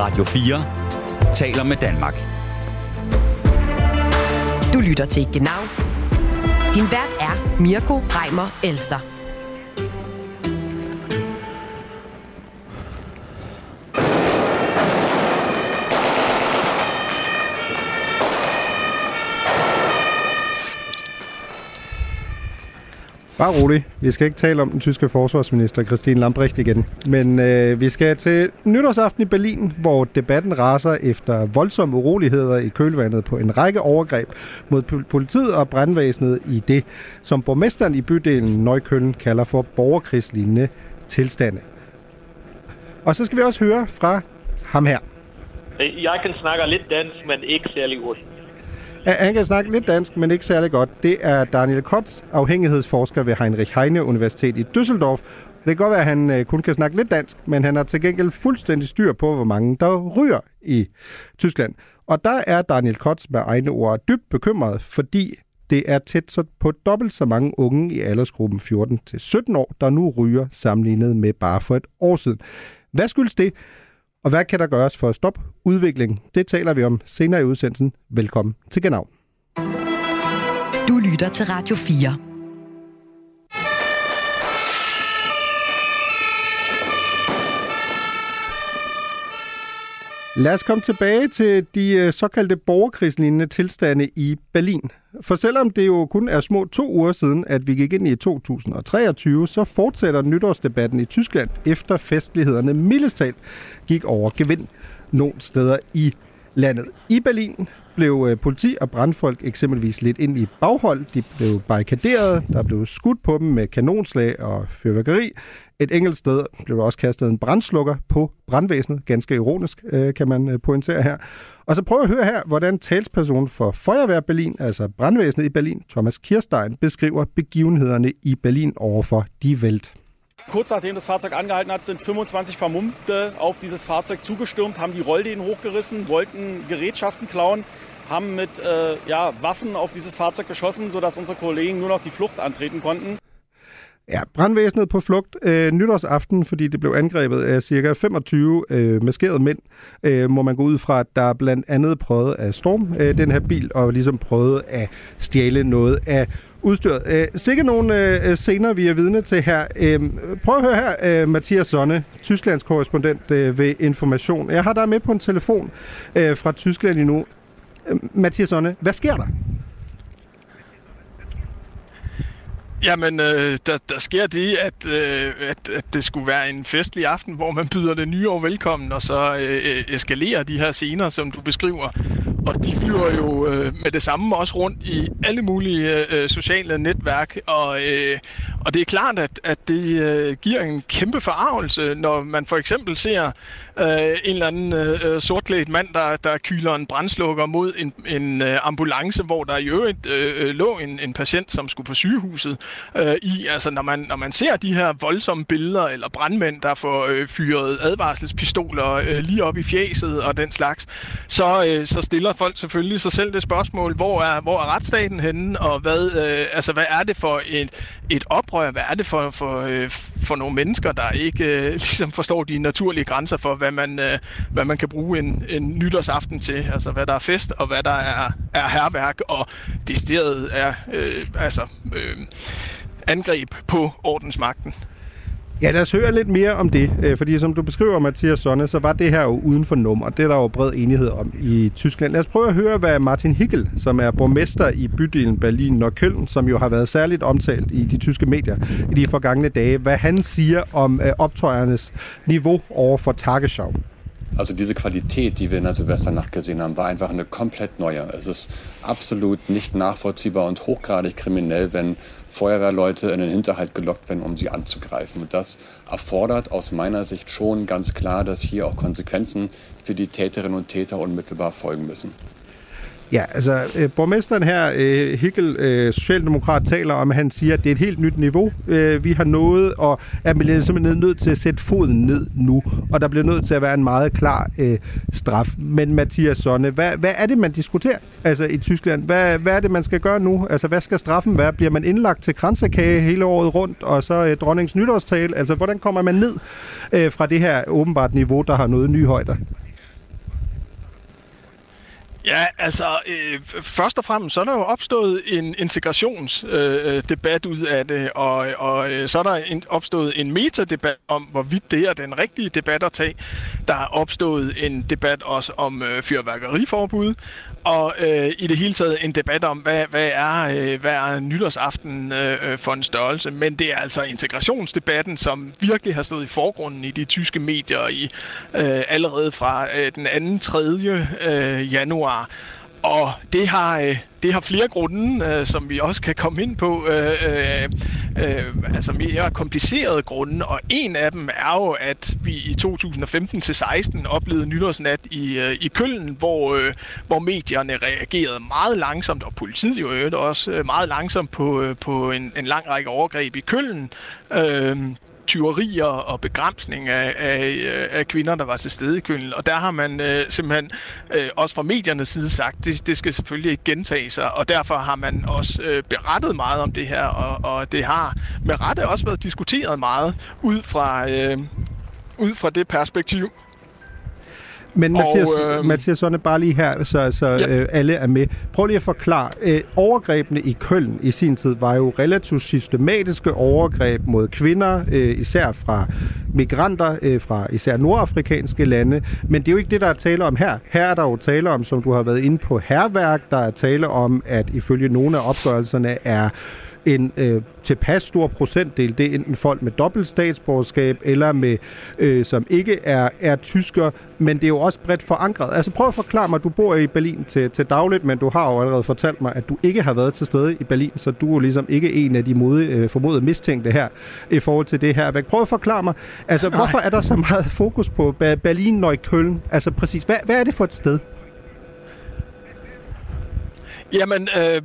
Radio 4 taler med Danmark. Du lytter til Genau. Din vært er Mirko Reimer Elster. Bare rolig. Vi skal ikke tale om den tyske forsvarsminister Christine Lambrecht igen. Men øh, vi skal til nytårsaften i Berlin, hvor debatten raser efter voldsomme uroligheder i kølvandet på en række overgreb mod politiet og brandvæsenet i det, som borgmesteren i bydelen Neukölln kalder for borgerkrigslignende tilstande. Og så skal vi også høre fra ham her. Øh, jeg kan snakke lidt dansk, men ikke særlig godt. Ja, han kan snakke lidt dansk, men ikke særlig godt. Det er Daniel Kotz, afhængighedsforsker ved Heinrich Heine Universitet i Düsseldorf. Det kan godt være, at han øh, kun kan snakke lidt dansk, men han har til gengæld fuldstændig styr på, hvor mange der ryger i Tyskland. Og der er Daniel Kotz med egne ord dybt bekymret, fordi det er tæt så på dobbelt så mange unge i aldersgruppen 14-17 år, der nu ryger sammenlignet med bare for et år siden. Hvad skyldes det? Og hvad kan der gøres for at stoppe udviklingen? Det taler vi om senere i udsendelsen. Velkommen til Genau. Du lytter til Radio 4. Lad os komme tilbage til de øh, såkaldte borgerkrigslignende tilstande i Berlin. For selvom det jo kun er små to uger siden, at vi gik ind i 2023, så fortsætter nytårsdebatten i Tyskland efter festlighederne mildestalt gik over gevind nogle steder i landet. I Berlin blev øh, politi og brandfolk eksempelvis lidt ind i baghold. De blev barrikaderet, der blev skudt på dem med kanonslag og fyrværkeri. Et enkelt sted blev der også kastet en brandslukker på brandvæsenet. Ganske ironisk, øh, kan man øh, pointere her. Og så prøv at høre her, hvordan talspersonen for Feuerwehr Berlin, altså brandvæsenet i Berlin, Thomas Kirstein, beskriver begivenhederne i Berlin overfor Die Welt. Kurz nachdem das Fahrzeug angehalten hat, sind 25 Vermummte auf dieses Fahrzeug zugestürmt, haben die Rolldehnen hochgerissen, wollten Gerätschaften klauen, haben mit äh, ja, Waffen auf dieses Fahrzeug geschossen, sodass unsere Kollegen nur noch die Flucht antreten konnten. Ja, brandvæsenet på flugt øh, nytårsaften, fordi det blev angrebet af cirka 25 øh, maskerede mænd, øh, må man gå ud fra, at der blandt andet prøvede at storme øh, den her bil, og ligesom prøvede at stjæle noget af udstyret. Øh, sikkert nogle øh, scener, vi er vidne til her. Øh, prøv at høre her, øh, Mathias Sonne, Tysklands korrespondent øh, ved Information. Jeg har dig med på en telefon øh, fra Tyskland endnu. Øh, Mathias Sonne, hvad sker der? Jamen, øh, der, der sker det, at, øh, at, at det skulle være en festlig aften, hvor man byder det nye år velkommen, og så øh, øh eskalerer de her scener, som du beskriver. Og de flyver jo øh, med det samme også rundt i alle mulige øh, sociale netværk, og, øh, og det er klart, at, at det øh, giver en kæmpe forarvelse, når man for eksempel ser øh, en eller anden øh, sortklædt mand, der, der kyler en brændslukker mod en, en øh, ambulance, hvor der i øvrigt øh, øh, lå en, en patient, som skulle på sygehuset øh, i. Altså, når man, når man ser de her voldsomme billeder, eller brandmænd, der får øh, fyret advarselspistoler øh, lige op i fjeset og den slags, så, øh, så stiller folk selvfølgelig sig selv det spørgsmål, hvor er, hvor er retsstaten henne, og hvad, øh, altså, hvad er det for et, et oprør? Hvad er det for, for, øh, for nogle mennesker, der ikke øh, ligesom forstår de naturlige grænser for, hvad man, øh, hvad man kan bruge en, en nytårsaften til? Altså, hvad der er fest, og hvad der er, er herværk, og decideret er øh, altså, øh, angreb på ordensmagten. Ja, lad os høre lidt mere om det, øh, fordi som du beskriver, Mathias Sonne, så var det her jo uden for nummer. Det er der jo bred enighed om i Tyskland. Lad os prøve at høre, hvad Martin Hickel, som er borgmester i bydelen Berlin og Køln, som jo har været særligt omtalt i de tyske medier i de forgangne dage, hvad han siger om øh, optøjernes niveau over for Tagesschau. Also diese Qualität, die wir in der Silvesternacht gesehen haben, war einfach eine komplett neue. Es ist absolut nicht nachvollziehbar und hochgradig kriminell, wenn Feuerwehrleute in den Hinterhalt gelockt werden, um sie anzugreifen. Und das erfordert aus meiner Sicht schon ganz klar, dass hier auch Konsequenzen für die Täterinnen und Täter unmittelbar folgen müssen. Ja, altså øh, borgmesteren her, øh, Hickel, øh, Socialdemokrat, taler om, at han siger, at det er et helt nyt niveau, øh, vi har nået, og at man er simpelthen nødt til at sætte foden ned nu, og der bliver nødt til at være en meget klar øh, straf. Men Mathias Sonne, hvad, hvad er det, man diskuterer altså, i Tyskland? Hvad, hvad er det, man skal gøre nu? Altså, hvad skal straffen være? Bliver man indlagt til kransekage hele året rundt, og så øh, dronningens nytårstale? Altså, hvordan kommer man ned øh, fra det her åbenbart niveau, der har nået nye højder? Ja, altså øh, først og fremmest så er der jo opstået en integrationsdebat øh, øh, ud af det, og, og øh, så er der en, opstået en metadebat om, hvorvidt det er den rigtige debat at tage. Der er opstået en debat også om øh, fyrværkeriforbud, og øh, i det hele taget en debat om, hvad, hvad, er, øh, hvad er nytårsaften øh, øh for en størrelse. Men det er altså integrationsdebatten, som virkelig har stået i forgrunden i de tyske medier i øh, allerede fra øh, den 2. 3. Øh, januar. Og det har, øh, det har flere grunde, øh, som vi også kan komme ind på, øh, øh, øh altså mere komplicerede grunde, og en af dem er jo, at vi i 2015-16 oplevede nytårsnat i, øh, i Køln, hvor, øh, hvor medierne reagerede meget langsomt, og politiet jo øvrigt også øh, meget langsomt på, øh, på en, en lang række overgreb i Køln. Øh, tyverier og begrænsning af, af, af kvinder, der var til stede i Køln. Og der har man øh, simpelthen øh, også fra mediernes side sagt, det, det skal selvfølgelig ikke gentage sig, og derfor har man også øh, berettet meget om det her, og, og det har med rette også været diskuteret meget ud fra, øh, ud fra det perspektiv. Men Mathias, og, øh, Mathias Sonne, bare lige her, så, så ja. øh, alle er med. Prøv lige at forklare. Øh, overgrebene i Køln i sin tid var jo relativt systematiske overgreb mod kvinder, øh, især fra migranter, øh, fra især nordafrikanske lande. Men det er jo ikke det, der er tale om her. Her er der jo tale om, som du har været inde på, herværk. Der er tale om, at ifølge nogle af opgørelserne er en øh, tilpas stor procentdel, det er enten folk med dobbelt statsborgerskab, eller med, øh, som ikke er, er tysker, men det er jo også bredt forankret. Altså prøv at forklare mig, du bor i Berlin til, til dagligt, men du har jo allerede fortalt mig, at du ikke har været til stede i Berlin, så du er ligesom ikke en af de mode, øh, formodede mistænkte her i forhold til det her. Prøv at forklare mig, altså Nej. hvorfor er der så meget fokus på Berlin, Neukölln? Altså præcis, hvad, hvad er det for et sted? Jamen, øh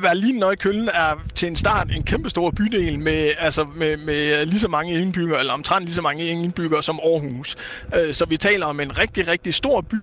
Berlin Neukölln er til en start en kæmpe stor bydel med, altså med, med lige så mange indbyggere, eller omtrent lige så mange indbyggere som Aarhus. Øh, så vi taler om en rigtig, rigtig stor by,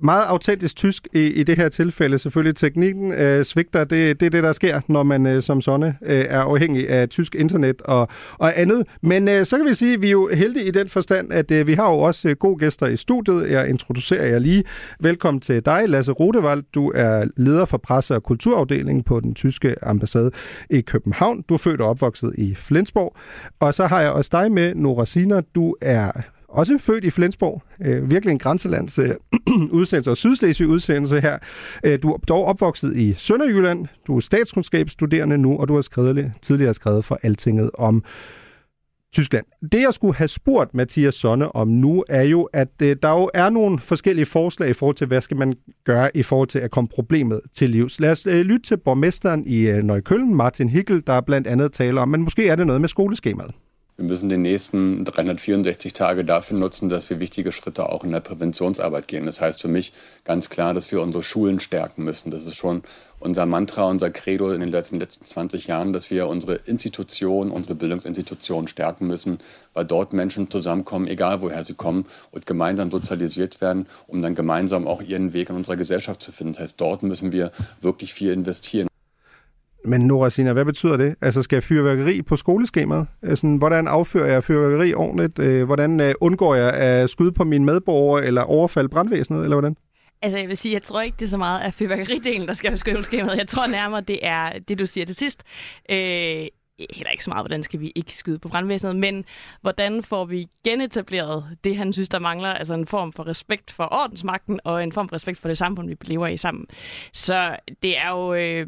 meget autentisk tysk i, i det her tilfælde. Selvfølgelig teknikken øh, svigter. Det, det er det, der sker, når man øh, som sådan øh, er afhængig af tysk internet og, og andet. Men øh, så kan vi sige, at vi er jo heldige i den forstand, at øh, vi har jo også øh, gode gæster i studiet. Jeg introducerer jer lige. Velkommen til dig, Lasse Rodevald. Du er leder for presse- og kulturafdelingen på den tyske ambassade i København. Du er født og opvokset i Flensborg. Og så har jeg også dig med, Nora Siner. Du er også født i Flensborg, øh, virkelig en grænselands øh, udsendelse og sydslesvig udsendelse her. Øh, du er dog opvokset i Sønderjylland, du er statskundskabsstuderende nu, og du har skrevet, tidligere skrevet for Altinget om Tyskland. Det, jeg skulle have spurgt Mathias Sonne om nu, er jo, at øh, der jo er nogle forskellige forslag i forhold til, hvad skal man gøre i forhold til at komme problemet til livs. Lad os øh, lytte til borgmesteren i øh, Neukölln, Martin Hickel, der blandt andet taler om, men måske er det noget med skoleskemaet. Wir müssen die nächsten 364 Tage dafür nutzen, dass wir wichtige Schritte auch in der Präventionsarbeit gehen. Das heißt für mich ganz klar, dass wir unsere Schulen stärken müssen. Das ist schon unser Mantra, unser Credo in den letzten, 20 Jahren, dass wir unsere Institutionen, unsere Bildungsinstitutionen stärken müssen, weil dort Menschen zusammenkommen, egal woher sie kommen, und gemeinsam sozialisiert werden, um dann gemeinsam auch ihren Weg in unserer Gesellschaft zu finden. Das heißt, dort müssen wir wirklich viel investieren. Men Nora Sina, hvad betyder det? Altså skal fyrværkeri på skoleskemaet? Altså, hvordan affører jeg fyrværkeri ordentligt? Øh, hvordan øh, undgår jeg at skyde på mine medborgere eller overfalde brandvæsenet, eller hvordan? Altså, jeg vil sige, jeg tror ikke, det er så meget af fyrværkeridelen, der skal på skoleskemaet. Jeg tror nærmere, det er det, du siger til sidst. Øh, heller ikke så meget, hvordan skal vi ikke skyde på brandvæsenet, men hvordan får vi genetableret det, han synes, der mangler, altså en form for respekt for ordensmagten, og en form for respekt for det samfund, vi lever i sammen. Så det er jo... Øh,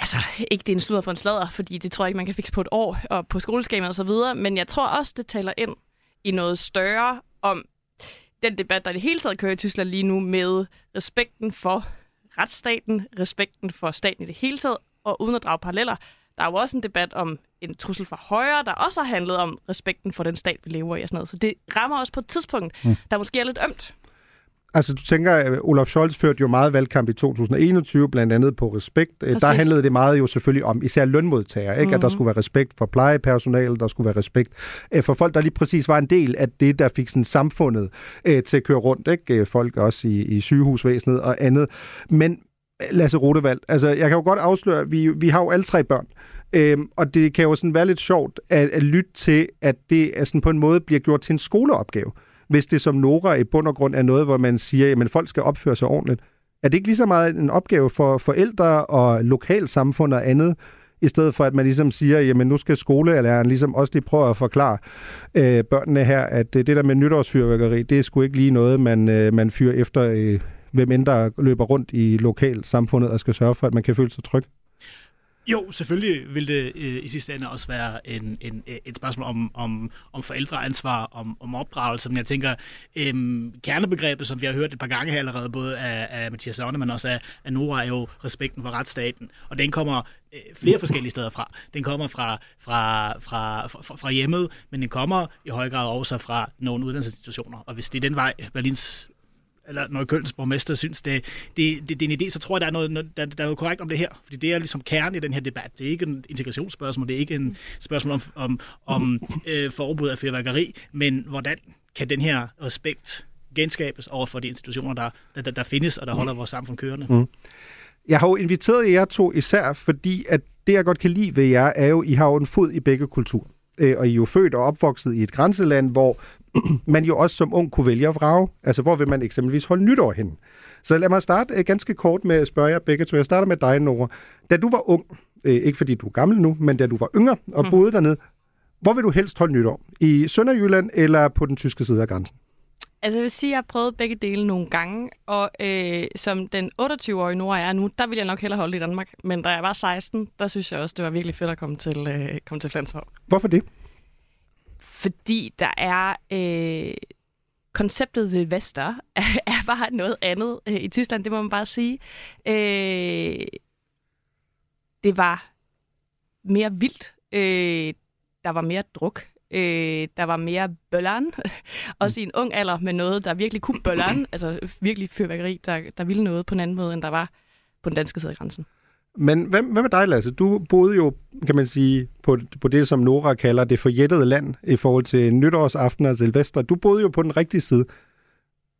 altså, ikke det er en sludder for en sladder, fordi det tror jeg ikke, man kan fikse på et år og på skoleskemaet og så videre, men jeg tror også, det taler ind i noget større om den debat, der i det hele taget kører i Tyskland lige nu med respekten for retsstaten, respekten for staten i det hele taget, og uden at drage paralleller. Der er jo også en debat om en trussel fra højre, der også har handlet om respekten for den stat, vi lever i og sådan noget. Så det rammer også på et tidspunkt, mm. der måske er lidt ømt. Altså, du tænker, at Olaf Scholz førte jo meget valgkamp i 2021, blandt andet på respekt. Øh, Præcis. Der handlede det meget jo selvfølgelig om især lønmodtagere, ikke? Mm-hmm. at der mhm. skulle være respekt for plejepersonale, der skulle være respekt øh, for folk, der lige præcis var en del af det, der fik sådan samfundet øh, til at køre rundt. Ikke? Folk også i, i sygehusvæsenet og andet. Men Lasse Rotevald, altså jeg kan jo godt afsløre, at vi, vi har jo alle tre børn. Øhm, og det kan jo sådan være lidt sjovt at, at lytte til, at det er sådan på en måde bliver gjort til en skoleopgave hvis det som Nora i bund og grund er noget, hvor man siger, at folk skal opføre sig ordentligt. Er det ikke lige så meget en opgave for forældre og lokalsamfund og andet, i stedet for at man ligesom siger, jamen nu skal skolelæreren ligesom også lige prøve at forklare øh, børnene her, at øh, det der med nytårsfyrværkeri, det er sgu ikke lige noget, man, øh, man fyrer efter, øh, hvem end der løber rundt i lokalsamfundet og skal sørge for, at man kan føle sig tryg. Jo, selvfølgelig vil det øh, i sidste ende også være en, en, et spørgsmål om, om, om forældreansvar, om, om opdragelse. Men jeg tænker, øh, kernebegrebet, som vi har hørt et par gange her allerede, både af, af Mathias Savne, men også af, af Nora, er jo respekten for retsstaten. Og den kommer øh, flere forskellige steder fra. Den kommer fra, fra, fra, fra, fra hjemmet, men den kommer i høj grad også fra nogle uddannelsesinstitutioner. Og hvis det er den vej, Berlins eller når Kølns borgmester synes, det, det, det, det er en idé, så tror jeg, der er, noget, der, der er noget korrekt om det her. Fordi det er ligesom kernen i den her debat. Det er ikke en integrationsspørgsmål, det er ikke en spørgsmål om, om, om øh, forbud af fyrværkeri, men hvordan kan den her respekt genskabes over for de institutioner, der, der, der, findes og der holder vores samfund kørende. Mm. Jeg har jo inviteret jer to især, fordi at det, jeg godt kan lide ved jer, er jo, at I har jo en fod i begge kulturer. Øh, og I er jo født og opvokset i et grænseland, hvor man jo også som ung kunne vælge at vrage. Altså, hvor vil man eksempelvis holde nytår hen? Så lad mig starte uh, ganske kort med at spørge jer begge to. Jeg starter med dig, Nora. Da du var ung, uh, ikke fordi du er gammel nu, men da du var yngre og mm. boede dernede, hvor vil du helst holde nytår? I Sønderjylland eller på den tyske side af grænsen? Altså jeg vil sige, at jeg har prøvet begge dele nogle gange, og øh, som den 28-årige Nora er nu, der vil jeg nok hellere holde i Danmark. Men da jeg var 16, der synes jeg også, det var virkelig fedt at komme til, øh, komme til Flensborg. Hvorfor det? Fordi der er... Øh, konceptet Silvester er bare noget andet øh, i Tyskland, det må man bare sige. Øh, det var mere vildt. Øh, der var mere druk. Øh, der var mere bølleren. Også i en ung alder med noget, der virkelig kunne bølleren. altså virkelig fyrværkeri, der, der ville noget på en anden måde, end der var på den danske side af grænsen. Men hvad, hvad med dig, Lasse? Du boede jo, kan man sige, på, på det, som Nora kalder det forjættede land i forhold til nytårsaften og Silvester. Du boede jo på den rigtige side.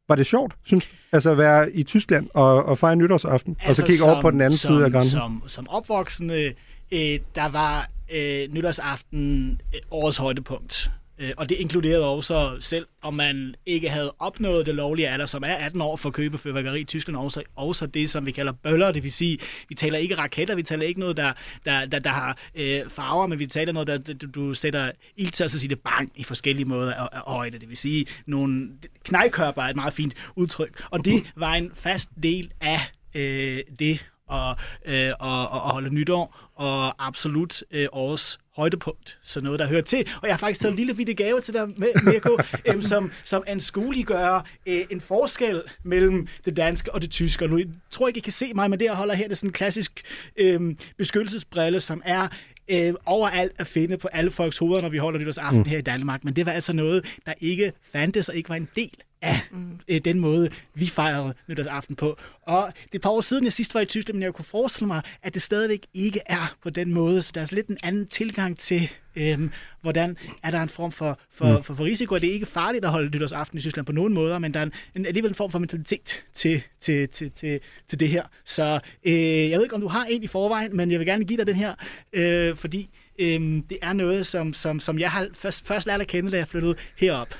Var det sjovt, synes du? Altså at være i Tyskland og, og fejre nytårsaften, altså, og så altså, kigge som, over på den anden som, side af grænsen? Som, som opvoksende, øh, der var øh, nytårsaften øh, årets højdepunkt. Øh, og det inkluderede også, selv om man ikke havde opnået det lovlige alder, som er 18 år for at købe fyrværkeri i Tyskland, også, også det, som vi kalder bøller. Det vil sige, vi taler ikke raketter, vi taler ikke noget, der, der, der, der har øh, farver, men vi taler noget, der du, du sætter ild til, og så siger det bang i forskellige måder af, højde. Det vil sige, nogle knejkørper er et meget fint udtryk. Og det var en fast del af øh, det og, øh, og, og, holde nytår, og absolut øh, årets højdepunkt, så noget, der hører til. Og jeg har faktisk taget en lille bitte gave til dig, Mirko, øhm, som, som anskueliggør øh, en forskel mellem det danske og det tyske. Og nu jeg tror ikke, I kan se mig, men det, jeg holder her, det er sådan en klassisk øh, beskyttelsesbrille, som er øh, overalt at finde på alle folks hoveder, når vi holder nytårsaften mm. her i Danmark. Men det var altså noget, der ikke fandtes og ikke var en del af mm. øh, den måde, vi fejrede nytårsaften på. Og det er et par år siden, jeg sidst var i Tyskland, men jeg kunne forestille mig, at det stadigvæk ikke er på den måde. Så der er lidt en anden tilgang til, øh, hvordan er der en form for, for, mm. for, for risiko. Det er ikke farligt at holde nytårsaften i Tyskland på nogen måder, men der er en, en, alligevel en form for mentalitet til, til, til, til, til det her. Så øh, jeg ved ikke, om du har en i forvejen, men jeg vil gerne give dig den her, øh, fordi øh, det er noget, som, som, som jeg har først, først lært at kende, da jeg flyttede herop.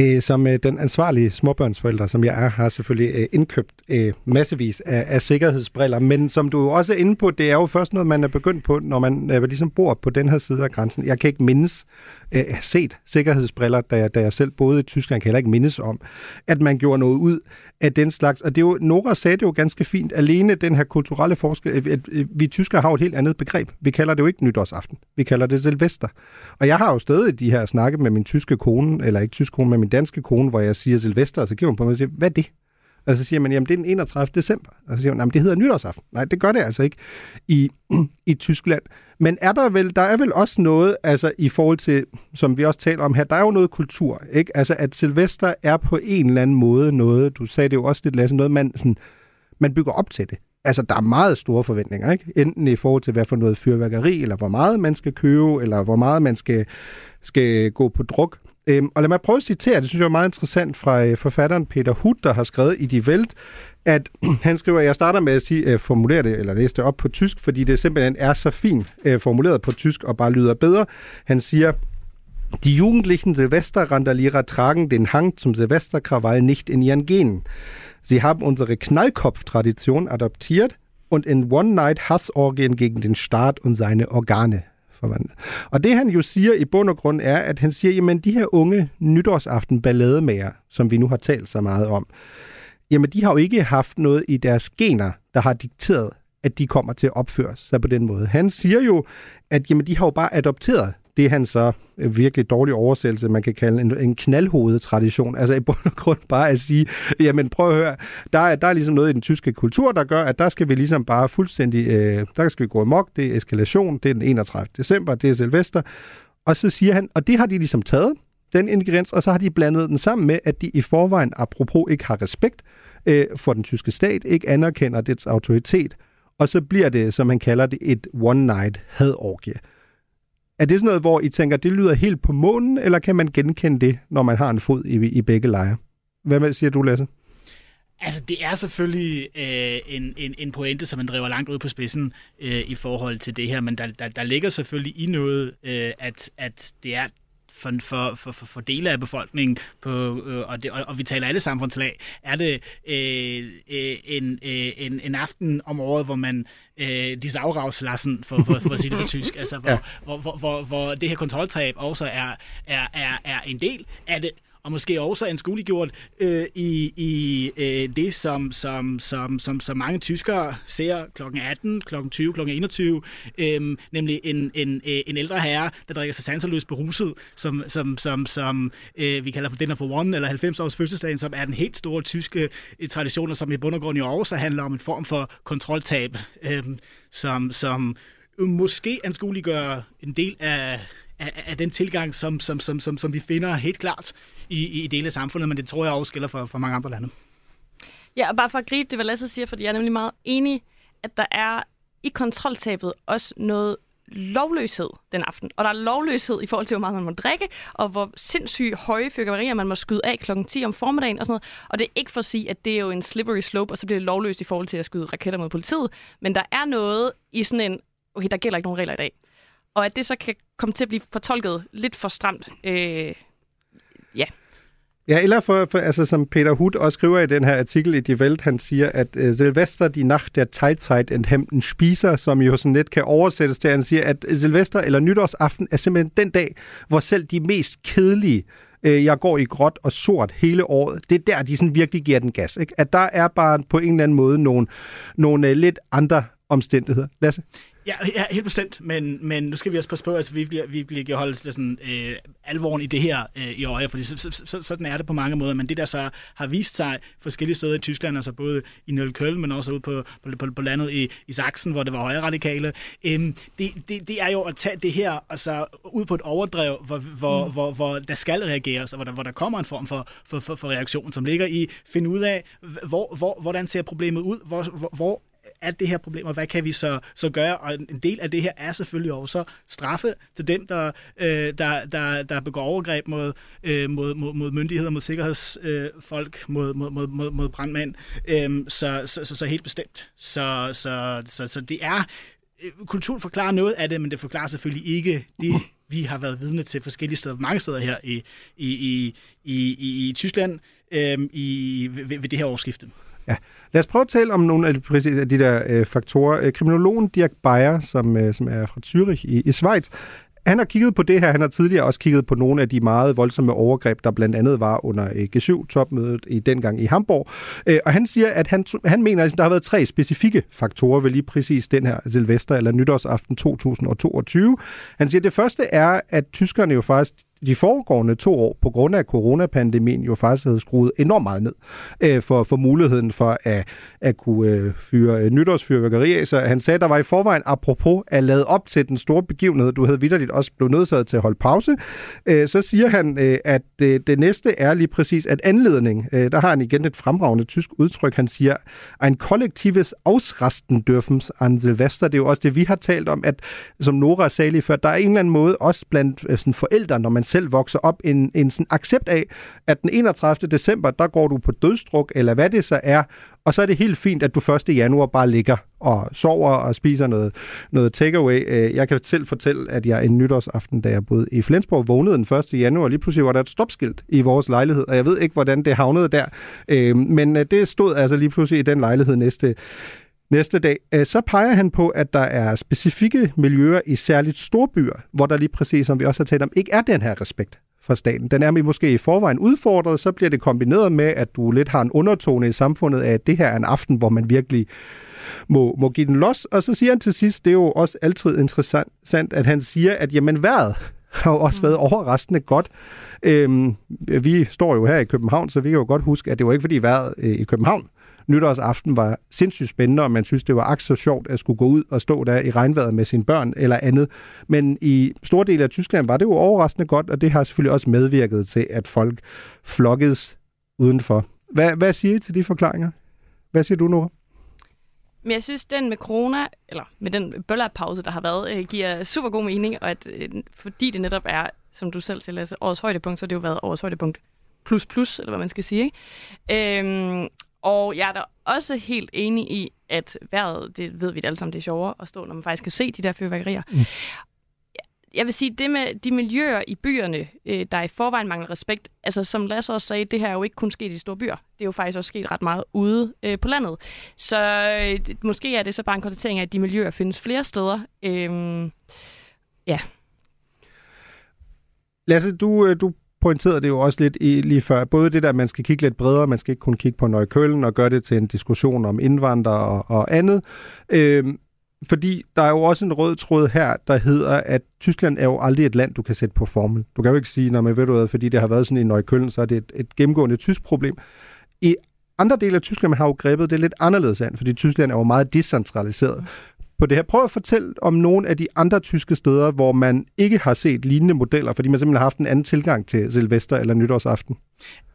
Øh, som øh, den ansvarlige småbørnsforælder, som jeg er, har selvfølgelig øh, indkøbt øh, massevis af, af sikkerhedsbriller. Men som du også er inde på, det er jo først noget, man er begyndt på, når man øh, ligesom bor på den her side af grænsen. Jeg kan ikke mindes øh, set sikkerhedsbriller, da jeg, da jeg selv boede i Tyskland, kan heller ikke mindes om, at man gjorde noget ud af den slags. Og det er jo, Nora sagde det jo ganske fint, alene den her kulturelle forskel, øh, at øh, vi tyskere har jo et helt andet begreb. Vi kalder det jo ikke nytårsaften, vi kalder det Silvester. Og jeg har jo stadig de her snakke med min tyske kone, eller ikke tysk kone, men min danske kone, hvor jeg siger Silvester, og så giver hun på mig og siger, hvad er det? Og så siger man, jamen det er den 31. december. Og så siger man, jamen det hedder nytårsaften. Nej, det gør det altså ikke i, i Tyskland. Men er der vel, der er vel også noget, altså i forhold til, som vi også taler om her, der er jo noget kultur, ikke? Altså at Silvester er på en eller anden måde noget, du sagde det jo også lidt, Lasse, noget man, sådan, man bygger op til det. Altså, der er meget store forventninger, ikke? Enten i forhold til, hvad for noget fyrværkeri, eller hvor meget man skal købe, eller hvor meget man skal, skal gå på druk. Øhm, og lad mig prøve at citere, det synes jeg er meget interessant, fra øh, forfatteren Peter Hutt, der har skrevet i Die Welt, at han skriver, at jeg starter med at sige, øh, formulere det, eller læse det op på tysk, fordi det simpelthen er så fint øh, formuleret på tysk og bare lyder bedre. Han siger, Die jugendlichen Silvesterrandalierer tragen den Hang zum Silvesterkrawall nicht in ihren Genen. Sie haben unsere Knallkopf-Tradition adoptiert und in One-Night-Hassorgien gegen den Staat und seine organe forvandlet. Og det han jo siger i bund og grund er, at han siger, jamen de her unge nytårsaften ballademager, som vi nu har talt så meget om, jamen de har jo ikke haft noget i deres gener, der har dikteret, at de kommer til at opføre sig på den måde. Han siger jo, at jamen, de har jo bare adopteret det han så øh, virkelig dårlig oversættelse, man kan kalde en, en knaldhovedetradition. Altså i bund og grund bare at sige, jamen prøv at høre, der er, der er ligesom noget i den tyske kultur, der gør, at der skal vi ligesom bare fuldstændig, øh, der skal vi gå amok, det er eskalation, det er den 31. december, det er Silvester. Og så siger han, og det har de ligesom taget, den ingrediens, og så har de blandet den sammen med, at de i forvejen, apropos, ikke har respekt øh, for den tyske stat, ikke anerkender dets autoritet, og så bliver det, som man kalder det, et one-night hadorgie. Er det sådan noget, hvor I tænker, det lyder helt på månen, eller kan man genkende det, når man har en fod i, i begge lejre? Hvad siger du, Lasse? Altså, det er selvfølgelig øh, en, en, en pointe, som man driver langt ud på spidsen øh, i forhold til det her, men der, der, der ligger selvfølgelig i noget, øh, at, at det er for, for, for, for, for dele af befolkningen, på, øh, og, det, og, og vi taler alle samfundslag, er det øh, øh, en, øh, en, en aften om året, hvor man øh, de sagragslassen, for, for, for at sige det på tysk, altså hvor, ja. hvor, hvor, hvor, hvor det her kontroltab også er, er, er, er en del af det, og måske også anskueliggjort øh, i, i øh, det, som, som, som, som, som mange tyskere ser kl. 18, kl. 20, kl. 21, øh, nemlig en, en, øh, en ældre herre, der drikker sig sanserløst beruset, som, som, som, som øh, vi kalder for Dinner for One, eller 90 års fødselsdagen, som er den helt store tyske øh, tradition, og som i bund og grund jo også handler om en form for kontroltab, øh, som, som måske anskueliggør en del af, af, af den tilgang, som, som, som, som, som vi finder helt klart i, i dele af samfundet, men det tror jeg også gælder for, for mange andre lande. Ja, og bare for at gribe det, hvad Lasse siger, fordi jeg er nemlig meget enig, at der er i kontroltabet også noget lovløshed den aften. Og der er lovløshed i forhold til, hvor meget man må drikke, og hvor sindssygt høje fyrkerier man må skyde af klokken 10 om formiddagen og sådan noget. Og det er ikke for at sige, at det er jo en slippery slope, og så bliver det lovløst i forhold til at skyde raketter mod politiet. Men der er noget i sådan en, okay, der gælder ikke nogen regler i dag. Og at det så kan komme til at blive fortolket lidt for stramt. Øh, ja, Ja, eller for, for, altså, som Peter Hut også skriver i den her artikel i Die Welt, han siger, at øh, uh, Silvester, die Nacht der Teilzeit enthemten spiser, som jo sådan lidt kan oversættes til, han siger, at Silvester eller nytårsaften er simpelthen den dag, hvor selv de mest kedelige øh, jeg går i gråt og sort hele året. Det er der, de sådan virkelig giver den gas. Ikke? At der er bare på en eller anden måde nogle, nogle øh, lidt andre omstændigheder. Lasse? Ja, ja, helt bestemt, men, men nu skal vi også passe på, at altså, vi bliver, vi bliver holde sådan, øh, alvoren i det her øh, i øje, fordi så, så, så, sådan er det på mange måder, men det der så har vist sig forskellige steder i Tyskland, altså både i Nøllkøl, men også ude på, på, på, på landet i, i Sachsen, hvor det var højre radikale, øh, det, det, det er jo at tage det her altså, ud på et overdrev, hvor, hvor, mm. hvor, hvor der skal reageres, og hvor der, hvor der kommer en form for, for, for, for reaktion, som ligger i finde ud af, hvor, hvor, hvordan ser problemet ud, hvor, hvor, hvor er det her problem, og hvad kan vi så, så gøre? Og en del af det her er selvfølgelig også straffe til dem, der, øh, der, der, der begår overgreb mod, øh, mod, mod, mod myndigheder, mod sikkerhedsfolk, øh, mod, mod, mod, mod, mod brandmænd. Øh, så, så, så, så helt bestemt. Så, så, så, så det er... Øh, kulturen forklarer noget af det, men det forklarer selvfølgelig ikke det, vi har været vidne til forskellige steder, mange steder her i, i, i, i, i, i Tyskland øh, i, ved, ved det her årsskifte. Ja. Lad os prøve at tale om nogle af de, præcis af de der øh, faktorer. Øh, kriminologen Dirk Beyer, som, øh, som er fra Zürich i, i Schweiz, han har kigget på det her. Han har tidligere også kigget på nogle af de meget voldsomme overgreb, der blandt andet var under øh, G7-topmødet i dengang i Hamburg. Øh, og han siger, at han, han mener, at der har været tre specifikke faktorer ved lige præcis den her Silvester eller nytårsaften 2022. Han siger, at det første er, at tyskerne jo faktisk de foregående to år, på grund af coronapandemien, jo faktisk havde skruet enormt meget ned øh, for, for muligheden for at, at kunne øh, fyre øh, nytårsfyrværkeri af. Så han sagde, at der var i forvejen, apropos at lade op til den store begivenhed, du havde vidderligt også blevet nødsaget til at holde pause, øh, så siger han, øh, at det, det næste er lige præcis, at anledning, øh, der har han igen et fremragende tysk udtryk, han siger, en kollektives Ausrasten dürfen an Silvester. Det er jo også det, vi har talt om, at som Nora sagde lige før, der er en eller anden måde, også blandt øh, sådan forældre, når man selv vokser op, en, en sådan accept af, at den 31. december, der går du på dødstruk, eller hvad det så er, Og så er det helt fint, at du 1. januar bare ligger og sover og spiser noget, noget takeaway. Øh, jeg kan selv fortælle, at jeg en nytårsaften, da jeg boede i Flensborg, vågnede den 1. januar, og lige pludselig var der et stopskilt i vores lejlighed, og jeg ved ikke, hvordan det havnede der. Øh, men øh, det stod altså lige pludselig i den lejlighed næste, næste dag. Så peger han på, at der er specifikke miljøer i særligt storbyer, hvor der lige præcis, som vi også har talt om, ikke er den her respekt fra staten. Den er måske i forvejen udfordret, så bliver det kombineret med, at du lidt har en undertone i samfundet af, at det her er en aften, hvor man virkelig må, må give den los. Og så siger han til sidst, det er jo også altid interessant, at han siger, at jamen vejret har jo også været mm. overraskende godt. Øhm, vi står jo her i København, så vi kan jo godt huske, at det var ikke fordi vejret øh, i København nytårsaften var sindssygt spændende, og man synes, det var aks så sjovt at skulle gå ud og stå der i regnvejret med sine børn eller andet. Men i store dele af Tyskland var det jo overraskende godt, og det har selvfølgelig også medvirket til, at folk flokkedes udenfor. Hvad, hvad siger I til de forklaringer? Hvad siger du, Nora? Men jeg synes, den med corona, eller med den bøllerpause, der har været, øh, giver super god mening, og at, øh, fordi det netop er, som du selv siger, Lasse, årets højdepunkt, så har det jo været årets højdepunkt plus plus, eller hvad man skal sige. Ikke? Øhm, og jeg er da også helt enig i, at vejret, det ved vi alle sammen, det er sjovere at stå, når man faktisk kan se de der fyrværkerier. Mm. Jeg vil sige, det med de miljøer i byerne, øh, der i forvejen mangler respekt, altså som Lasse også sagde, det her er jo ikke kun sket i store byer. Det er jo faktisk også sket ret meget ude øh, på landet. Så øh, måske er det så bare en konstatering af, at de miljøer findes flere steder. Øh, ja. Lasse, du, øh, du pointerede det jo også lidt i, lige før. Både det der, at man skal kigge lidt bredere, man skal ikke kun kigge på Nøjkøllen og gøre det til en diskussion om indvandrere og, og andet. Øhm, fordi der er jo også en rød tråd her, der hedder, at Tyskland er jo aldrig et land, du kan sætte på formel. Du kan jo ikke sige, når man ved du hvad, fordi det har været sådan i Nøjkøllen, så er det et, et gennemgående tysk problem. I andre dele af Tyskland man har jo grebet det lidt anderledes an, fordi Tyskland er jo meget decentraliseret på det her. Prøv at fortælle om nogle af de andre tyske steder, hvor man ikke har set lignende modeller, fordi man simpelthen har haft en anden tilgang til Silvester eller nytårsaften.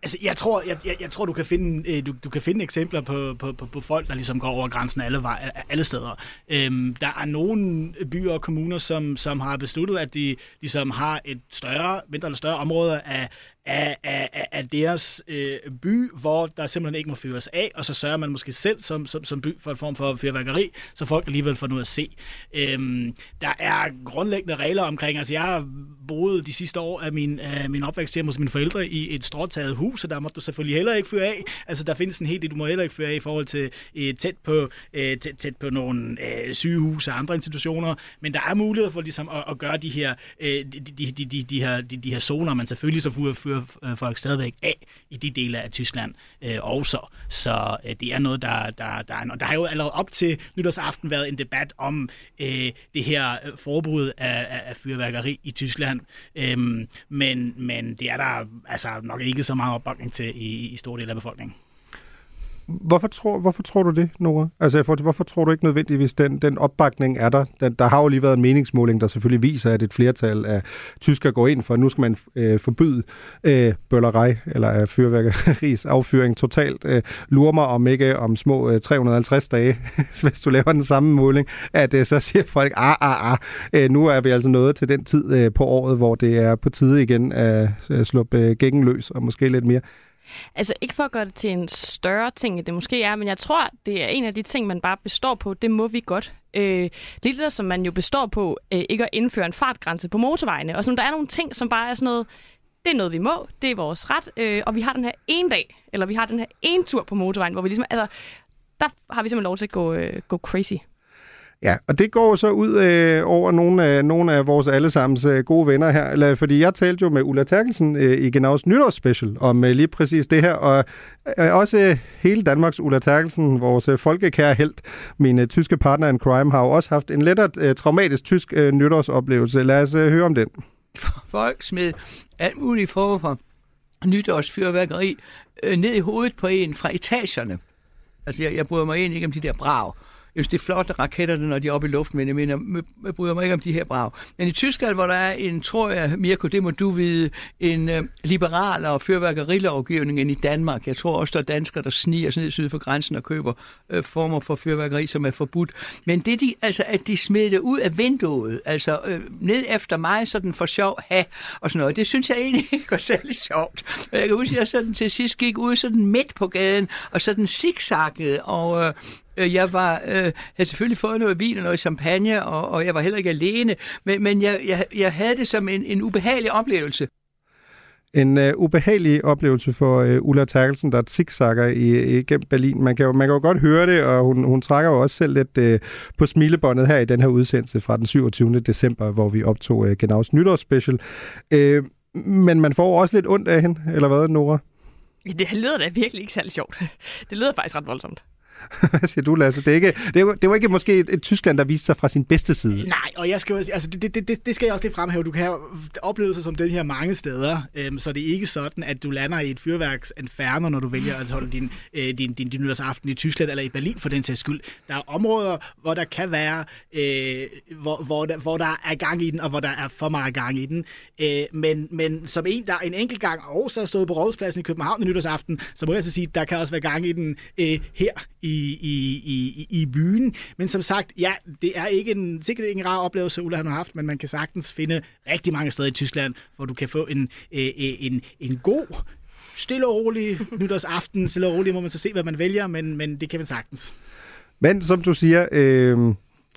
Altså, jeg tror, jeg, jeg, jeg tror du, kan finde, øh, du, du kan finde eksempler på, på, på, på folk, der ligesom går over grænsen alle, vej, alle steder. Øhm, der er nogle byer og kommuner, som, som har besluttet, at de ligesom har et større, mindre eller større område af, af, af, af deres øh, by, hvor der simpelthen ikke må fyres af, og så sørger man måske selv som, som, som by for en form for fyrværkeri, så folk alligevel får noget at se. Øhm, der er grundlæggende regler omkring, altså jeg har boet de sidste år af min, af min opvækst hjemme hos mine forældre i et stråtaget hus, og der må du selvfølgelig heller ikke fyre af. Altså der findes en hel del, du må heller ikke fyre af i forhold til øh, tæt, på, øh, tæt, tæt på nogle øh, sygehuse og andre institutioner, men der er mulighed for ligesom at, at gøre de her, øh, de, de, de, de, de, her, de, de her zoner, man selvfølgelig så fyrer fyrer øh, folk stadigvæk af i de dele af Tyskland øh, også. Så øh, det er noget, der, der, der er noget. Der har jo allerede op til nytårsaften været en debat om øh, det her øh, forbud af, af, af fyrværkeri i Tyskland. øh, men, men det er der altså nok ikke så meget opbakning til i, i store dele af befolkningen. Hvorfor tror, hvorfor tror du det, Nora? Altså, for, hvorfor tror du ikke nødvendigvis, den, den opbakning er der? Den, der har jo lige været en meningsmåling, der selvfølgelig viser, at et flertal af tyskere går ind for, at nu skal man øh, forbyde øh, bøllerej eller øh, fyrværkeris affyring totalt. Øh, lurer mig om ikke øh, om små øh, 350 dage, hvis du laver den samme måling, at øh, så siger folk, ah, ah, ah, øh, nu er vi altså nået til den tid øh, på året, hvor det er på tide igen at øh, sluppe øh, gængen løs, og måske lidt mere. Altså ikke for at gøre det til en større ting, end det måske er, men jeg tror, det er en af de ting, man bare består på. Det må vi godt. Øh, lidt der, som man jo består på, øh, ikke at indføre en fartgrænse på motorvejene. Og som der er nogle ting, som bare er sådan noget, det er noget, vi må, det er vores ret, øh, og vi har den her ene dag, eller vi har den her ene tur på motorvejen, hvor vi ligesom, altså, der har vi simpelthen lov til at gå, øh, gå crazy. Ja, og det går så ud øh, over nogle af, nogle af vores allesammens øh, gode venner her, eller, fordi jeg talte jo med Ulla Terkelsen øh, i Genaus nytårsspecial om øh, lige præcis det her, og øh, også øh, hele Danmarks Ulla Terkelsen, vores øh, folkekære held, min øh, tyske partner in crime, har jo også haft en lettere øh, traumatisk tysk øh, nytårsoplevelse. Lad os øh, høre om den. Folk smed alt muligt form for nytårsfyrværkeri øh, ned i hovedet på en fra etagerne. Altså, jeg, jeg bryder mig egentlig ikke om de der jeg synes, det er flot, at raketterne, når de er oppe i luften, men jeg mener, jeg bryder mig ikke om de her brag. Men i Tyskland, hvor der er en, tror jeg, Mirko, det må du vide, en øh, liberal og fyrværkerilovgivning end i Danmark. Jeg tror også, der er danskere, der sniger sig ned syd for grænsen og køber øh, former for fyrværkeri, som er forbudt. Men det de, altså, at de smed det ud af vinduet, altså øh, ned efter mig, sådan for sjov, ha, og sådan noget, det synes jeg egentlig ikke var særlig sjovt. Jeg kan huske, at jeg sådan til sidst gik ud sådan midt på gaden, og sådan zigzaggede, og Øh, jeg var, øh, havde selvfølgelig fået noget vin og noget champagne, og, og jeg var heller ikke alene, men, men jeg, jeg, jeg havde det som en, en ubehagelig oplevelse. En uh, ubehagelig oplevelse for uh, Ulla Terkelsen, der zigzagger i, igennem Berlin. Man kan, jo, man kan jo godt høre det, og hun, hun trækker jo også selv lidt uh, på smilebåndet her i den her udsendelse fra den 27. december, hvor vi optog uh, Genaus nytårsspecial. Uh, men man får også lidt ondt af hende, eller hvad, Nora? Det lyder da virkelig ikke særlig sjovt. Det lyder faktisk ret voldsomt. Hvad siger du, Lasse? Det, er ikke, det, var, det var ikke måske et, et Tyskland, der viste sig fra sin bedste side. Nej, og jeg skal, altså, det, det, det, det skal jeg også lige fremhæve. Du kan have oplevelser som den her mange steder, øhm, så det er ikke sådan, at du lander i et fyrværksinferno, når du vælger at holde din, øh, din, din, din nytårsaften i Tyskland eller i Berlin for den sags skyld. Der er områder, hvor der kan være, øh, hvor, hvor, der, hvor der er gang i den, og hvor der er for meget gang i den. Øh, men, men som en, der en enkelt gang også har stået på Rådhuspladsen i København i nytårsaften, så må jeg så sige, at der kan også være gang i den øh, her i, i, i, i byen. Men som sagt, ja, det er ikke en, sikkert ikke en rar oplevelse, Ulla har haft, men man kan sagtens finde rigtig mange steder i Tyskland, hvor du kan få en, øh, en, en god stille og rolig nytårsaften. Stille og rolig må man så se, hvad man vælger, men, men det kan man sagtens. Men som du siger, øh,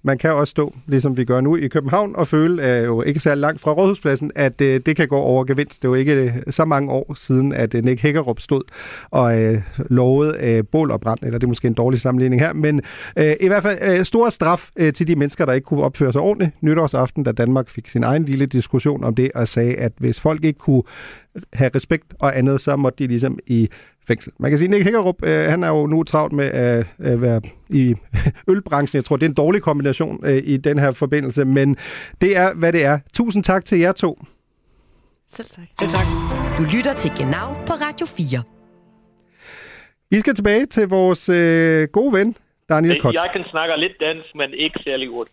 man kan også stå, ligesom vi gør nu i København, og føle, øh, jo ikke særlig langt fra Rådhuspladsen, at øh, det kan gå over gevinst. Det er jo ikke øh, så mange år siden, at øh, Nick Hækkerup stod og øh, lovede øh, bål og brand, eller det er måske en dårlig sammenligning her, men øh, i hvert fald øh, stor straf øh, til de mennesker, der ikke kunne opføre sig ordentligt nytårsaften, da Danmark fik sin egen lille diskussion om det, og sagde, at hvis folk ikke kunne have respekt og andet, så måtte de ligesom i fængsel. Man kan sige, at Nick Hækkerup, øh, han er jo nu travlt med at øh, være i ølbranchen. Jeg tror, det er en dårlig kombination øh, i den her forbindelse, men det er, hvad det er. Tusind tak til jer to. Selv tak. Selv tak. Du lytter til Genau på Radio 4. Vi skal tilbage til vores øh, gode ven, Daniel Kotz. Jeg kan snakke lidt dansk, men ikke særlig godt.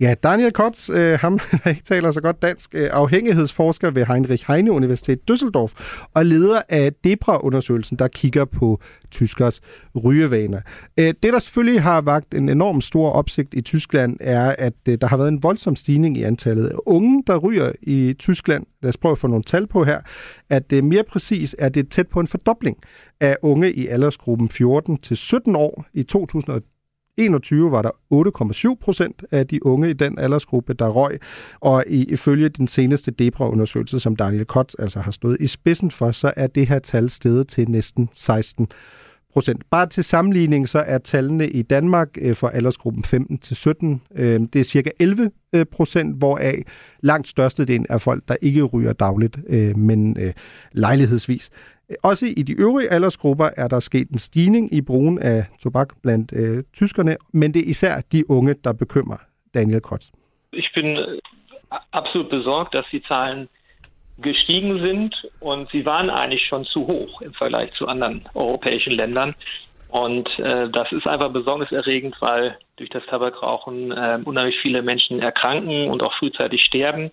Ja, Daniel Kotz, øh, ham der ikke taler så godt dansk, øh, afhængighedsforsker ved Heinrich Heine Universitet Düsseldorf og leder af DEBRA-undersøgelsen, der kigger på tyskers rygevaner. Øh, det, der selvfølgelig har vagt en enorm stor opsigt i Tyskland, er, at øh, der har været en voldsom stigning i antallet af unge, der ryger i Tyskland. Lad os prøve at få nogle tal på her. At øh, mere præcis er det tæt på en fordobling af unge i aldersgruppen 14 til 17 år i 2020 21 var der 8,7 procent af de unge i den aldersgruppe, der røg, og ifølge den seneste DEBRA-undersøgelse, som Daniel Kotz altså har stået i spidsen for, så er det her tal steget til næsten 16 procent. Bare til sammenligning, så er tallene i Danmark øh, for aldersgruppen 15 til 17, øh, det er cirka 11 procent, hvoraf langt størstedelen er folk, der ikke ryger dagligt, øh, men lejlighedsvis. Også i de øvrige aldersgrupper er der sket en stigning i brugen af tobak blandt øh, tyskerne, men det er især de unge, der bekymrer Daniel Krotz. Ich bin äh, absolut besorgt, dass die Zahlen gestiegen sind und sie waren eigentlich schon zu hoch im Vergleich zu anderen europäischen Ländern. Und äh, das ist einfach besorgniserregend, weil durch das Tabakrauchen äh, unheimlich viele Menschen erkranken und auch frühzeitig sterben.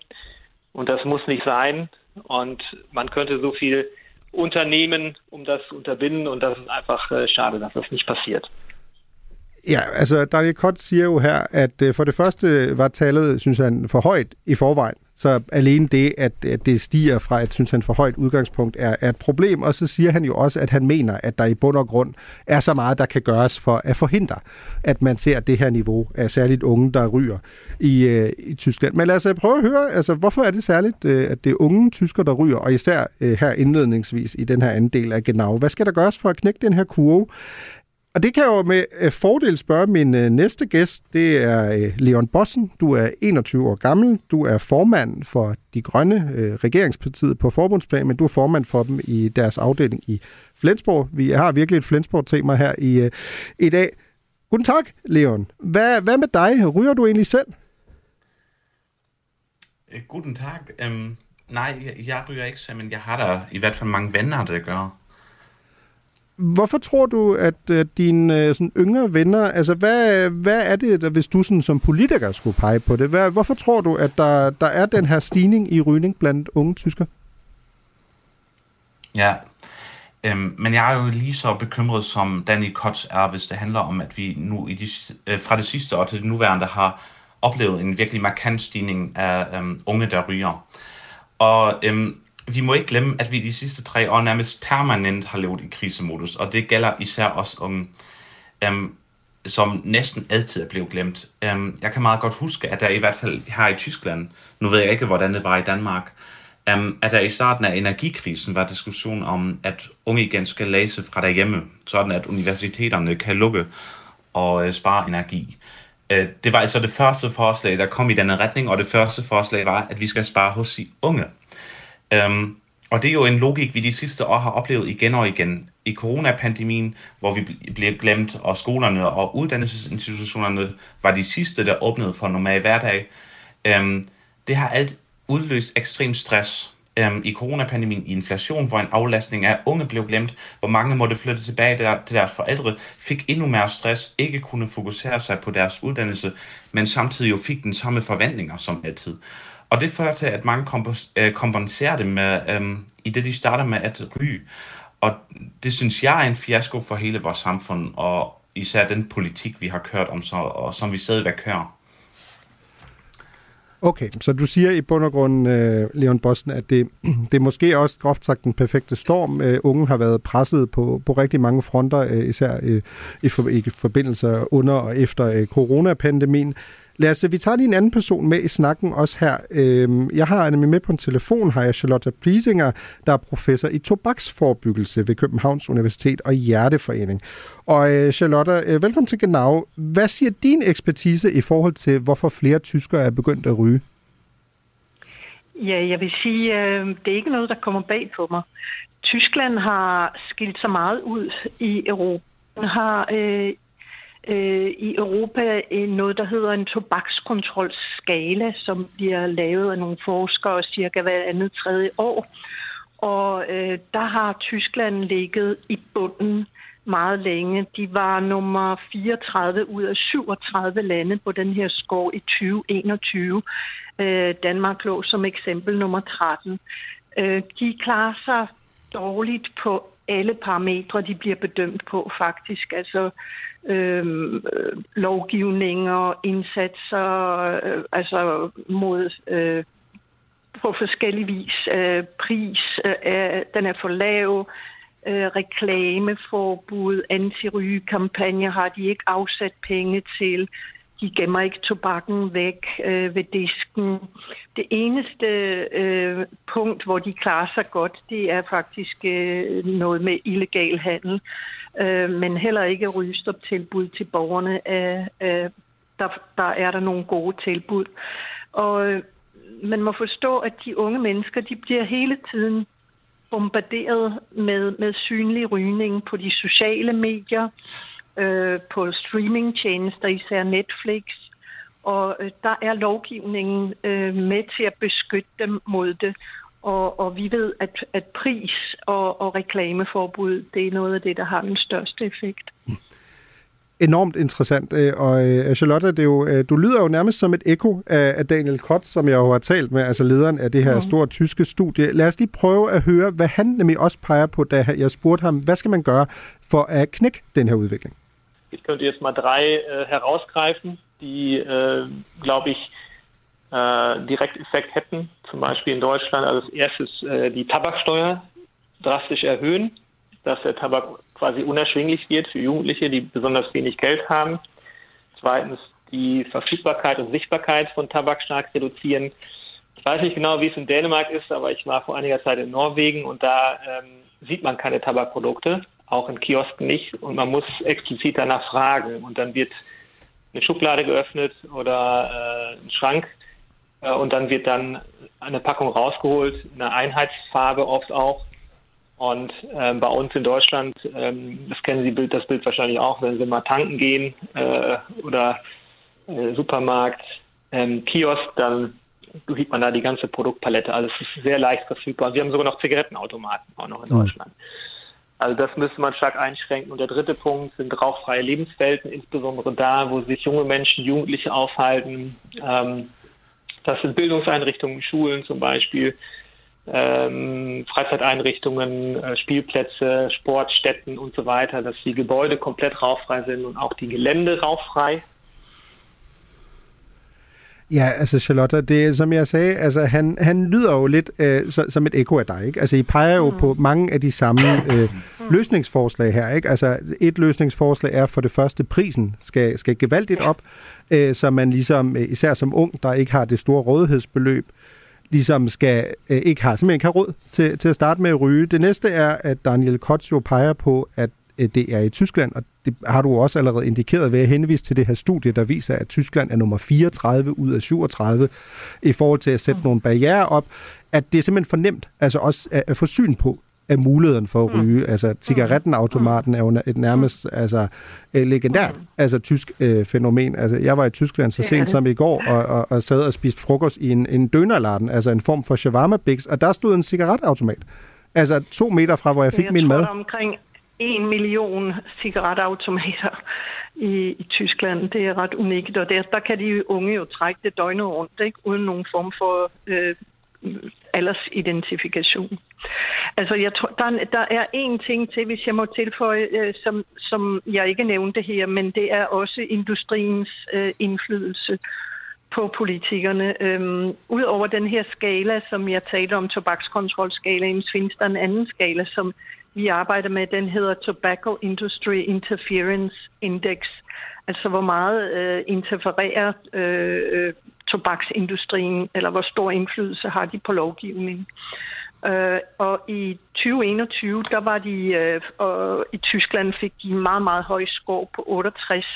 Und das muss nicht sein. Und man könnte so viel unternehmen, um das zu unterbinden. Und das ist einfach äh, schade, dass das nicht passiert. Ja, altså Daniel Kott siger jo her, at øh, for det første var tallet, synes han, for højt i forvejen. Så alene det, at, at det stiger fra et, synes han, for højt udgangspunkt, er, er et problem. Og så siger han jo også, at han mener, at der i bund og grund er så meget, der kan gøres for at forhindre, at man ser det her niveau af særligt unge, der ryger i, øh, i Tyskland. Men lad os øh, prøve at høre, altså, hvorfor er det særligt, øh, at det er unge tysker, der ryger, og især øh, her indledningsvis i den her anden del af Genau. Hvad skal der gøres for at knække den her kurve? Og det kan jeg jo med øh, fordel spørge min øh, næste gæst. Det er øh, Leon Bossen. Du er 21 år gammel. Du er formand for De Grønne, regeringspartiet på forbundsplan, men du er formand for dem i deres afdeling i Flensborg. Vi har virkelig et Flensborg-tema her i, i dag. Guten Tag, Leon. Hvad, hvad med dig? Ryger du egentlig selv? Guten Tag. Øhm, nej, jeg ryger ikke selv, men jeg har da i hvert fald mange venner, der gør. Hvorfor tror du, at uh, dine øh, sådan yngre venner, altså hvad, hvad er det, der, hvis du sådan, som politiker skulle pege på det, hvad, hvorfor tror du, at der, der er den her stigning i rygning blandt unge tysker? Ja, øhm, men jeg er jo lige så bekymret som Danny Kotz er, hvis det handler om, at vi nu i de, øh, fra det sidste år til det nuværende har oplevet en virkelig markant stigning af øhm, unge, der ryger. Og øhm, vi må ikke glemme, at vi de sidste tre år nærmest permanent har levet i krisemodus, og det gælder især os om, um, som næsten altid er blevet glemt. Um, jeg kan meget godt huske, at der i hvert fald her i Tyskland, nu ved jeg ikke, hvordan det var i Danmark, um, at der i starten af energikrisen var diskussion om, at unge igen skal læse fra derhjemme, sådan at universiteterne kan lukke og uh, spare energi. Uh, det var altså det første forslag, der kom i denne retning, og det første forslag var, at vi skal spare hos de unge. Øhm, og det er jo en logik, vi de sidste år har oplevet igen og igen. I coronapandemien, hvor vi blev glemt, og skolerne og uddannelsesinstitutionerne var de sidste, der åbnede for normal hverdag. Øhm, det har alt udløst ekstrem stress øhm, i coronapandemien, i inflation, hvor en aflastning af unge blev glemt, hvor mange måtte flytte tilbage der, til deres forældre, fik endnu mere stress, ikke kunne fokusere sig på deres uddannelse, men samtidig jo fik den samme forventninger som altid. Og det fører til, at mange øh, kompenserer det med, øhm, i det de starter med at ryge. Og det synes jeg er en fiasko for hele vores samfund, og især den politik, vi har kørt om, så, og som vi stadigvæk kører. Okay, så du siger i bund og grund, øh, Leon Bossen, at det, det er måske også groft sagt den perfekte storm. Øh, unge har været presset på, på rigtig mange fronter, øh, især øh, i, for, i forbindelse under og efter øh, coronapandemien. Lad os, vi tager lige en anden person med i snakken også her. Øhm, jeg har nemlig med på en telefon, har jeg Charlotte Blisinger, der er professor i tobaksforbyggelse ved Københavns Universitet og Hjerteforening. Og øh, Charlotte, øh, velkommen til Genau. Hvad siger din ekspertise i forhold til, hvorfor flere tyskere er begyndt at ryge? Ja, jeg vil sige, øh, det er ikke noget, der kommer bag på mig. Tyskland har skilt sig meget ud i Europa. Den har øh, øh, i Europa øh, noget, der hedder en tobakskontrolskala, som bliver lavet af nogle forskere cirka hver andet tredje år. Og øh, der har Tyskland ligget i bunden meget længe. De var nummer 34 ud af 37 lande på den her skår i 2021. Øh, Danmark lå som eksempel nummer 13. Øh, de klarer sig dårligt på alle parametre, de bliver bedømt på faktisk. Altså øhm, øh, lovgivninger, indsatser øh, altså mod øh, på forskellig vis. Øh, pris, øh, den er for lav. Øh, reklameforbud, antirygekampagne har de ikke afsat penge til. De gemmer ikke tobakken væk øh, ved disken. Det eneste øh, punkt, hvor de klarer sig godt, det er faktisk øh, noget med illegal handel øh, men heller ikke rygestoptilbud til borgerne. Øh, øh, der, der er der nogle gode tilbud. Og øh, man må forstå, at de unge mennesker, de bliver hele tiden bombarderet med, med synlig rygning på de sociale medier, øh, på streamingtjenester, især Netflix. Og øh, der er lovgivningen øh, med til at beskytte dem mod det. Og, og vi ved, at, at pris og, og reklameforbud, det er noget af det, der har den største effekt. Enormt interessant. Øh, og øh, Charlotte, det er jo, øh, du lyder jo nærmest som et ekko af Daniel Kott, som jeg jo har talt med, altså lederen af det her mm. store tyske studie. Lad os lige prøve at høre, hvad han nemlig også peger på, da jeg spurgte ham, hvad skal man gøre for at knække den her udvikling? Ich könnte jetzt mal drei äh, herausgreifen, die, äh, glaube ich, äh, Direkteffekt hätten, zum Beispiel in Deutschland. Als erstes äh, die Tabaksteuer drastisch erhöhen, dass der Tabak quasi unerschwinglich wird für Jugendliche, die besonders wenig Geld haben. Zweitens die Verfügbarkeit und Sichtbarkeit von Tabak stark reduzieren. Ich weiß nicht genau, wie es in Dänemark ist, aber ich war vor einiger Zeit in Norwegen und da ähm, sieht man keine Tabakprodukte, auch in Kiosken nicht und man muss explizit danach fragen und dann wird eine Schublade geöffnet oder äh, ein Schrank äh, und dann wird dann eine Packung rausgeholt, eine Einheitsfarbe oft auch. Und ähm, bei uns in Deutschland, ähm, das kennen Sie Bild, das Bild wahrscheinlich auch, wenn Sie mal tanken gehen äh, oder äh, Supermarkt, ähm, Kiosk, dann sieht man da die ganze Produktpalette. Also es ist sehr leicht verfügbar. Wir haben sogar noch Zigarettenautomaten auch noch in mhm. Also das müsste man stark einschränken. Und der dritte Punkt sind rauchfreie Lebenswelten, insbesondere da, wo sich junge Menschen, Jugendliche aufhalten. Ähm, das sind Bildungseinrichtungen, Schulen zum Beispiel, ähm, Freizeiteinrichtungen, äh, Spielplätze, Sportstätten und so weiter, dass die Gebäude komplett rauchfrei sind und auch die Gelände rauchfrei. Ja, altså Charlotte, det som jeg sagde, altså han, han lyder jo lidt øh, så, som et ekko af dig, ikke? Altså I peger jo mm. på mange af de samme øh, løsningsforslag her, ikke? Altså et løsningsforslag er for det første, prisen skal, skal gevaldigt op, øh, så man ligesom, øh, især som ung, der ikke har det store rådighedsbeløb, ligesom skal øh, ikke har, simpelthen ikke har råd til, til at starte med at ryge. Det næste er, at Daniel Kotz jo peger på, at det er i Tyskland, og det har du også allerede indikeret ved at henvise til det her studie, der viser, at Tyskland er nummer 34 ud af 37 i forhold til at sætte mm. nogle barriere op, at det er simpelthen fornemt, altså også at, at få syn på, af muligheden for at mm. ryge. Mm. Altså, cigarettenautomaten er jo et nærmest mm. altså, legendært mm. altså, tysk øh, fænomen. Altså, jeg var i Tyskland så sent som i går, og, og, og sad og spiste frokost i en, en dønerladen, altså en form for shawarma biks, og der stod en cigaretautomat. Altså to meter fra, hvor jeg fik jeg min tror, mad. Der er omkring en million cigaretautomater i, i Tyskland. Det er ret unikt, og der, der kan de unge jo trække det døgnet rundt, ikke? uden nogen form for øh, aldersidentifikation. Altså, jeg tror, der, der er en ting til, hvis jeg må tilføje, øh, som, som jeg ikke nævnte her, men det er også industriens øh, indflydelse på politikerne. Øhm, Udover den her skala, som jeg talte om, tobakskontrolskalaen, findes der en anden skala, som vi arbejder med. Den hedder Tobacco Industry Interference Index. Altså, hvor meget øh, interfererer øh, øh tobaksindustrien, eller hvor stor indflydelse har de på lovgivningen. Øh, og i 2021, der var de, øh, og i Tyskland fik de en meget, meget høj score på 68,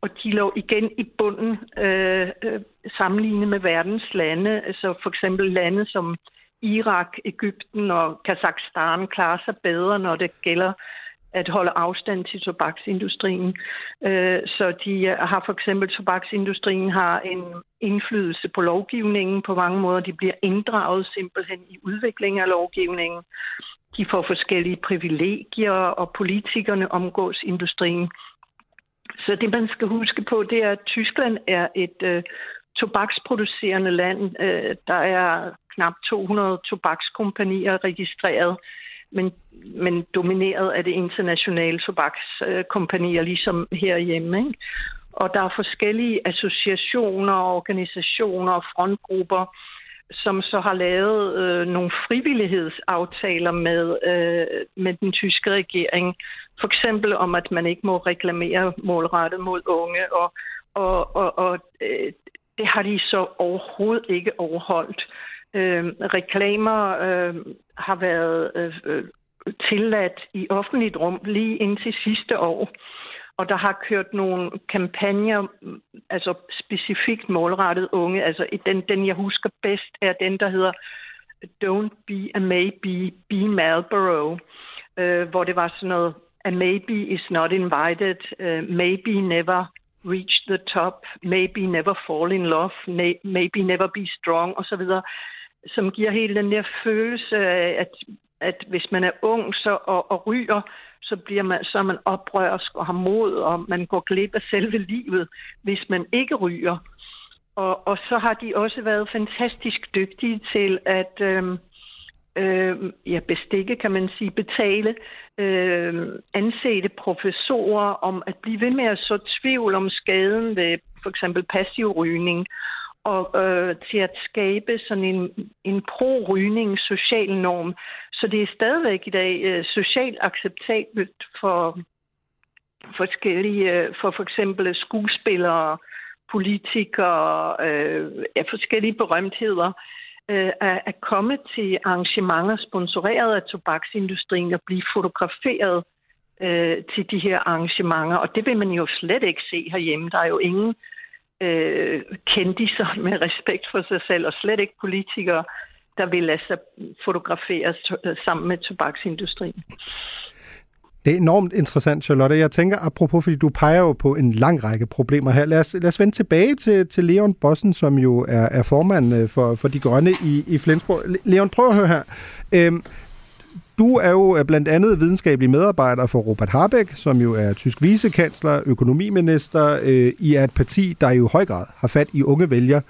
og de lå igen i bunden øh, øh, sammenlignet med verdens lande. Altså for eksempel lande som Irak, Ægypten og Kazakhstan klarer sig bedre, når det gælder at holde afstand til tobaksindustrien. Øh, så de øh, har for eksempel, tobaksindustrien har en indflydelse på lovgivningen på mange måder. De bliver inddraget simpelthen i udviklingen af lovgivningen. De får forskellige privilegier, og politikerne omgås industrien. Så det, man skal huske på, det er, at Tyskland er et øh, tobaksproducerende land. Øh, der er knap 200 tobakskompanier registreret men, men domineret af det internationale tobakskompanier, ligesom herhjemme. Ikke? Og der er forskellige associationer, organisationer og frontgrupper, som så har lavet øh, nogle frivillighedsaftaler med, øh, med den tyske regering. For eksempel om, at man ikke må reklamere målrettet mod unge, og, og, og, og øh, det har de så overhovedet ikke overholdt. Øh, reklamer øh, har været øh, øh, tilladt i offentligt rum lige indtil sidste år. Og der har kørt nogle kampagner, mm, altså specifikt målrettet unge. Altså den, den jeg husker bedst, er den, der hedder Don't be a maybe, be Marlboro. Øh, hvor det var sådan noget, a maybe is not invited, uh, maybe never reach the top, maybe never fall in love, maybe never be strong, osv som giver hele den der følelse af, at, at hvis man er ung så, og, og ryger, så, bliver man, så er man oprørsk og har mod, og man går glip af selve livet, hvis man ikke ryger. Og, og så har de også været fantastisk dygtige til at øh, øh, ja, bestikke, kan man sige, betale øh, ansete professorer om at blive ved med at så tvivl om skaden ved for eksempel passiv rygning og øh, til at skabe sådan en, en pro-rygning social norm. Så det er stadigvæk i dag øh, socialt acceptabelt for forskellige, øh, for for eksempel skuespillere, politikere, øh, ja, forskellige berømtheder, øh, Øh, at, at komme til arrangementer sponsoreret af tobaksindustrien og blive fotograferet øh, til de her arrangementer. Og det vil man jo slet ikke se herhjemme. Der er jo ingen øh, kendiser med respekt for sig selv, og slet ikke politikere, der vil lade sig fotografere øh, sammen med tobaksindustrien. Det er enormt interessant, Charlotte. Jeg tænker, apropos, fordi du peger jo på en lang række problemer her. Lad os, lad os vende tilbage til, til Leon Bossen, som jo er, er formand øh, for, for De Grønne i, i Flensborg. Leon, prøv at høre her. Øhm, du er jo øh, blandt andet videnskabelig medarbejder for Robert Habeck, som jo er tysk vicekansler, økonomiminister. Øh, I er et parti, der i høj grad har fat i unge vælgere.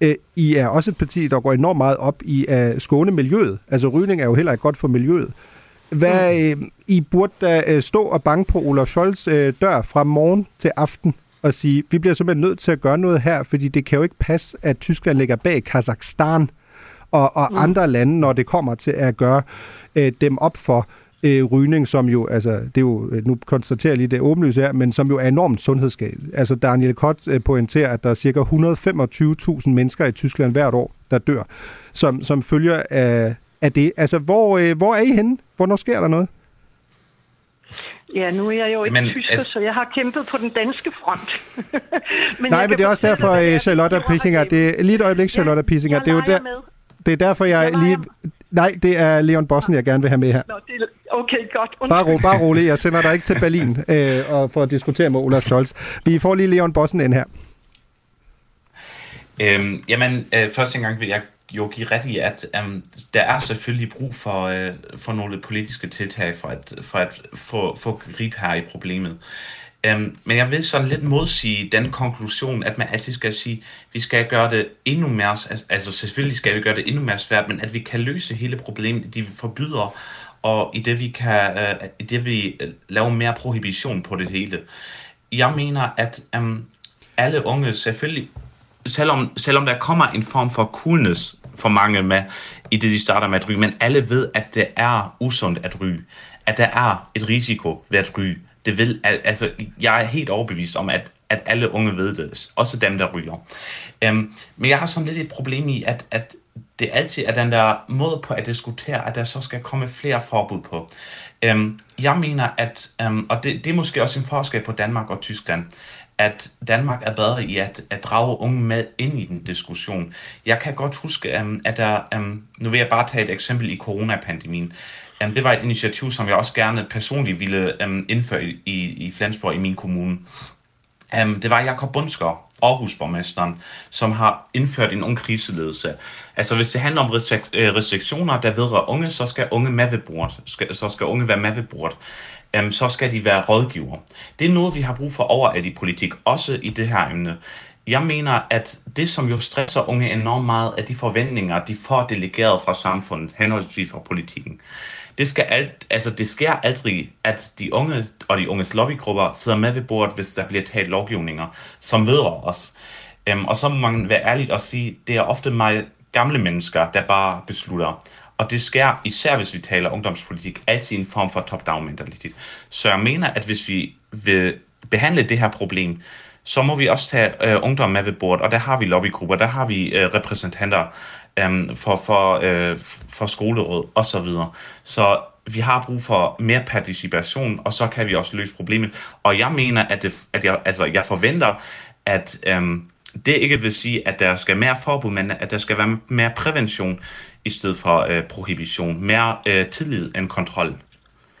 Øh, I er også et parti, der går enormt meget op i at skåne miljøet. Altså rygning er jo heller ikke godt for miljøet. Hvad, øh, I burde da øh, stå og banke på Olaf Scholz øh, dør fra morgen til aften og sige, vi bliver simpelthen nødt til at gøre noget her, fordi det kan jo ikke passe, at Tyskland ligger bag Kazakhstan og, og mm. andre lande, når det kommer til at gøre øh, dem op for øh, rygning, som jo, altså, det er jo, øh, nu konstaterer jeg lige det åbenlyse her, men som jo er enormt sundhedsskadeligt. Altså, Daniel Kotz øh, pointerer, at der er cirka 125.000 mennesker i Tyskland hvert år, der dør, som, som følger af, af det. Altså, hvor, øh, hvor er I henne? Hvornår sker der noget? Ja, nu er jeg jo ikke men, tysker, altså... så jeg har kæmpet på den danske front. men Nej, men det er også derfor, at Charlotte Pissinger, det er lige et øjeblik, Charlotte Pissinger, det er jo der, det er derfor, jeg, jeg lige... Nej, det er Leon Bossen, jeg gerne vil have med her. Nå, det er... Okay, godt. Bare, ro, bare rolig, jeg sender dig ikke til Berlin øh, og for at diskutere med Olaf Scholz. Vi får lige Leon Bossen ind her. Øhm, jamen, øh, første gang vil jeg jo give ret i, at um, der er selvfølgelig brug for, uh, for nogle politiske tiltag for at, for at få, få grib her i problemet. Um, men jeg vil sådan lidt modsige den konklusion, at man altid skal sige, at vi skal gøre det endnu mere, altså selvfølgelig skal vi gøre det endnu mere svært, men at vi kan løse hele problemet, de forbyder, og i det vi kan, uh, i det vi øh, laver mere prohibition på det hele. Jeg mener, at um, alle unge selvfølgelig selvom, selvom der kommer en form for coolness for mange med, i det de starter med at ryge, men alle ved, at det er usundt at ryge. At der er et risiko ved at ryge. Det vil, altså, jeg er helt overbevist om, at, at alle unge ved det, også dem, der ryger. Um, men jeg har sådan lidt et problem i, at, at det altid er den der måde på at diskutere, at der så skal komme flere forbud på. Um, jeg mener, at, um, og det, det er måske også en forskel på Danmark og Tyskland, at Danmark er bedre i at, at drage unge med ind i den diskussion. Jeg kan godt huske, um, at der, um, nu vil jeg bare tage et eksempel i coronapandemien. Um, det var et initiativ, som jeg også gerne personligt ville um, indføre i, i Flensborg i min kommune. Um, det var Jakob Bunsker, Aarhusborgmesteren, som har indført en ung kriseledelse. Altså hvis det handler om restriktioner, der vedrører unge, så skal unge med ved bordet. Så skal unge være med ved bordet jamen, så skal de være rådgiver. Det er noget, vi har brug for overalt i politik, også i det her emne. Jeg mener, at det, som jo stresser unge enormt meget, er de forventninger, de får delegeret fra samfundet, henholdsvis fra politikken. Det, skal alt, altså det sker aldrig, at de unge og de unges lobbygrupper sidder med ved bordet, hvis der bliver talt lovgivninger, som vedrører os. Øhm, og så må man være ærlig og sige, det er ofte meget gamle mennesker, der bare beslutter. Og det sker, især hvis vi taler ungdomspolitik, altid i en form for top-down mentalitet. Så jeg mener, at hvis vi vil behandle det her problem, så må vi også tage øh, ungdom med ved bordet, og der har vi lobbygrupper, der har vi øh, repræsentanter øh, for, for, øh, for skoleråd osv. Så, videre. så vi har brug for mere participation, og så kan vi også løse problemet. Og jeg mener, at, det, at jeg, altså, jeg forventer, at øh, det ikke vil sige, at der skal mere forbud, men at der skal være mere prævention i stedet for øh, prohibition. Mere øh, tillid end kontrol.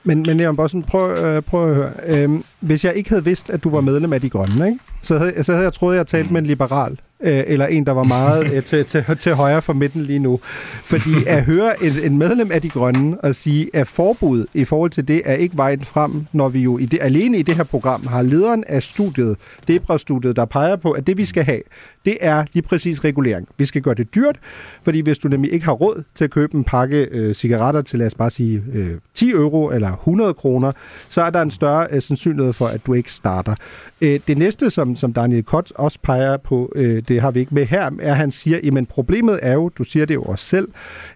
Men, men Leon Bossen, prøv, øh, prøv at høre. Øh, hvis jeg ikke havde vidst, at du var medlem af De Grønne, ikke? Så, havde, så havde jeg troet, at jeg talte med en liberal øh, eller en, der var meget øh, til, til, til højre for midten lige nu. Fordi at høre en, en medlem af de grønne og sige, at forbud i forhold til det er ikke vejen frem, når vi jo i det, alene i det her program har lederen af studiet, Debra-studiet, der peger på, at det vi skal have, det er lige præcis regulering. Vi skal gøre det dyrt, fordi hvis du nemlig ikke har råd til at købe en pakke øh, cigaretter til, lad os bare sige, øh, 10 euro eller 100 kroner, så er der en større øh, sandsynlighed for, at du ikke starter. Øh, det næste, som, som Daniel Kotz også peger på, øh, det har vi ikke med her, er, at han siger, jamen problemet er jo, du siger det jo også selv,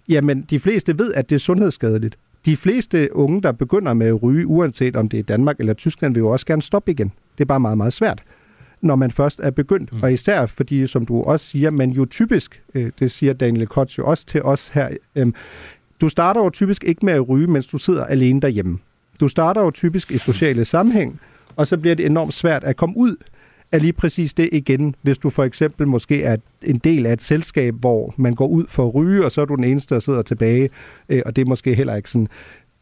jamen de fleste ved, at det er sundhedsskadeligt. De fleste unge, der begynder med at ryge, uanset om det er Danmark eller Tyskland, vil jo også gerne stoppe igen. Det er bare meget, meget svært når man først er begyndt. Mm. Og især fordi, som du også siger, man jo typisk, øh, det siger Daniel Kotz jo også til os her, øh, du starter jo typisk ikke med at ryge, mens du sidder alene derhjemme. Du starter jo typisk i sociale sammenhæng, og så bliver det enormt svært at komme ud af lige præcis det igen, hvis du for eksempel måske er en del af et selskab, hvor man går ud for at ryge, og så er du den eneste, der sidder tilbage, øh, og det er måske heller ikke sådan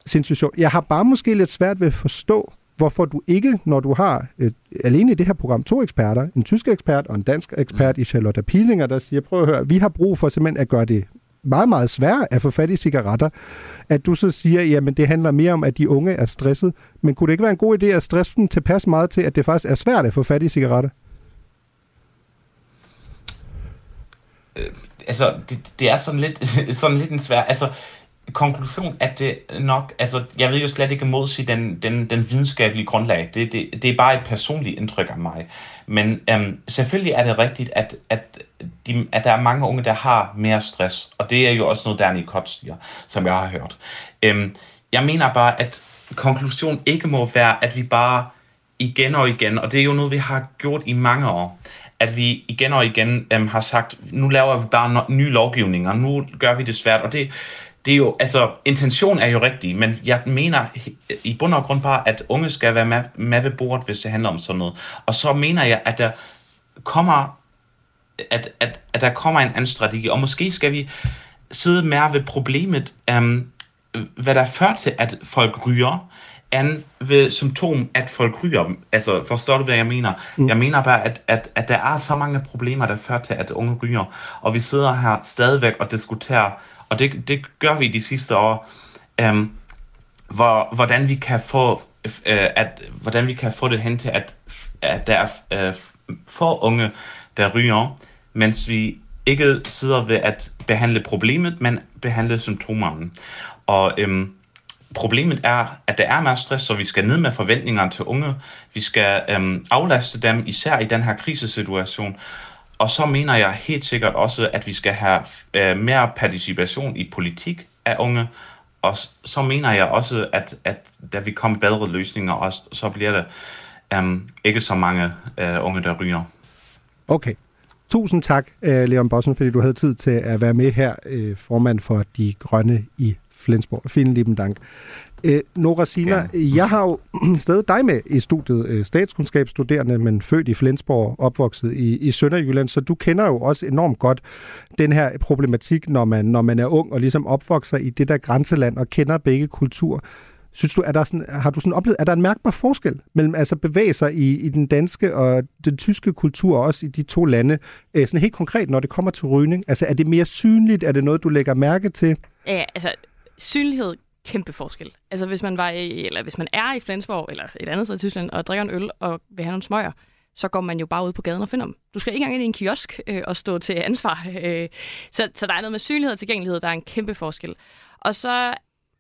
sindssygt sjovt. Jeg har bare måske lidt svært ved at forstå, hvorfor du ikke, når du har øh, alene i det her program to eksperter, en tysk ekspert og en dansk ekspert mm. i Charlotte Pisinger, der siger, prøv at høre, vi har brug for simpelthen at gøre det meget, meget sværere at få fat i cigaretter, at du så siger, jamen det handler mere om, at de unge er stresset. Men kunne det ikke være en god idé at stresse dem tilpas meget til, at det faktisk er svært at få fat i cigaretter? Øh, altså, det, det er sådan lidt, sådan lidt en svær... Altså, konklusion at det nok, altså jeg vil jo slet ikke modsige den, den, den videnskabelige grundlag. Det, det, det er bare et personligt indtryk af mig. Men øhm, selvfølgelig er det rigtigt, at, at, de, at der er mange unge, der har mere stress. Og det er jo også noget, Danny Kott siger, som jeg har hørt. Øhm, jeg mener bare, at konklusion ikke må være, at vi bare igen og igen, og det er jo noget, vi har gjort i mange år, at vi igen og igen øhm, har sagt, nu laver vi bare no- nye lovgivninger, nu gør vi det svært, og det, det er jo, altså, intention er jo rigtig, men jeg mener i bund og grund bare, at unge skal være med, med ved bordet, hvis det handler om sådan noget. Og så mener jeg, at der kommer, at, at, at der kommer en anden strategi, og måske skal vi sidde mere ved problemet, um, hvad der fører til, at folk ryger, end ved symptom, at folk ryger. Altså, forstår du, hvad jeg mener? Mm. Jeg mener bare, at, at, at der er så mange problemer, der fører til, at unge ryger. Og vi sidder her stadigvæk og diskuterer, og det, det gør vi de sidste år, øhm, hvor, hvordan vi kan få øh, at, hvordan vi kan få det hen til, at, at der er øh, få unge, der ryger, mens vi ikke sidder ved at behandle problemet, men behandle symptomerne. Og øhm, problemet er, at der er meget stress, så vi skal ned med forventningerne til unge. Vi skal øhm, aflaste dem, især i den her krisesituation. Og så mener jeg helt sikkert også, at vi skal have øh, mere participation i politik af unge. Og så mener jeg også, at, at da vi kommer bedre løsninger, også, så bliver der øh, ikke så mange øh, unge, der ryger. Okay. Tusind tak, øh, Leon Bossen, fordi du havde tid til at være med her, øh, formand for De Grønne i Flensborg. Vielen lieben Dank. Øh, Nora Sina, ja. jeg har jo stadig dig med i studiet, statskundskabsstuderende, men født i Flensborg, opvokset i, i Sønderjylland, så du kender jo også enormt godt den her problematik, når man, når man er ung og ligesom opvokser i det der grænseland og kender begge kulturer. Synes du, er der sådan, har du sådan oplevet, er der en mærkbar forskel mellem altså bevæge sig i, i den danske og den tyske kultur, også i de to lande, øh, sådan helt konkret, når det kommer til rygning? Altså er det mere synligt? Er det noget, du lægger mærke til? Ja, altså synlighed kæmpe forskel. Altså hvis man var i, eller hvis man er i Flensborg eller et andet sted i Tyskland og drikker en øl og vil have nogle smøger, så går man jo bare ud på gaden og finder dem. Du skal ikke engang ind i en kiosk øh, og stå til ansvar. Øh, så, så der er noget med synlighed og tilgængelighed, der er en kæmpe forskel. Og så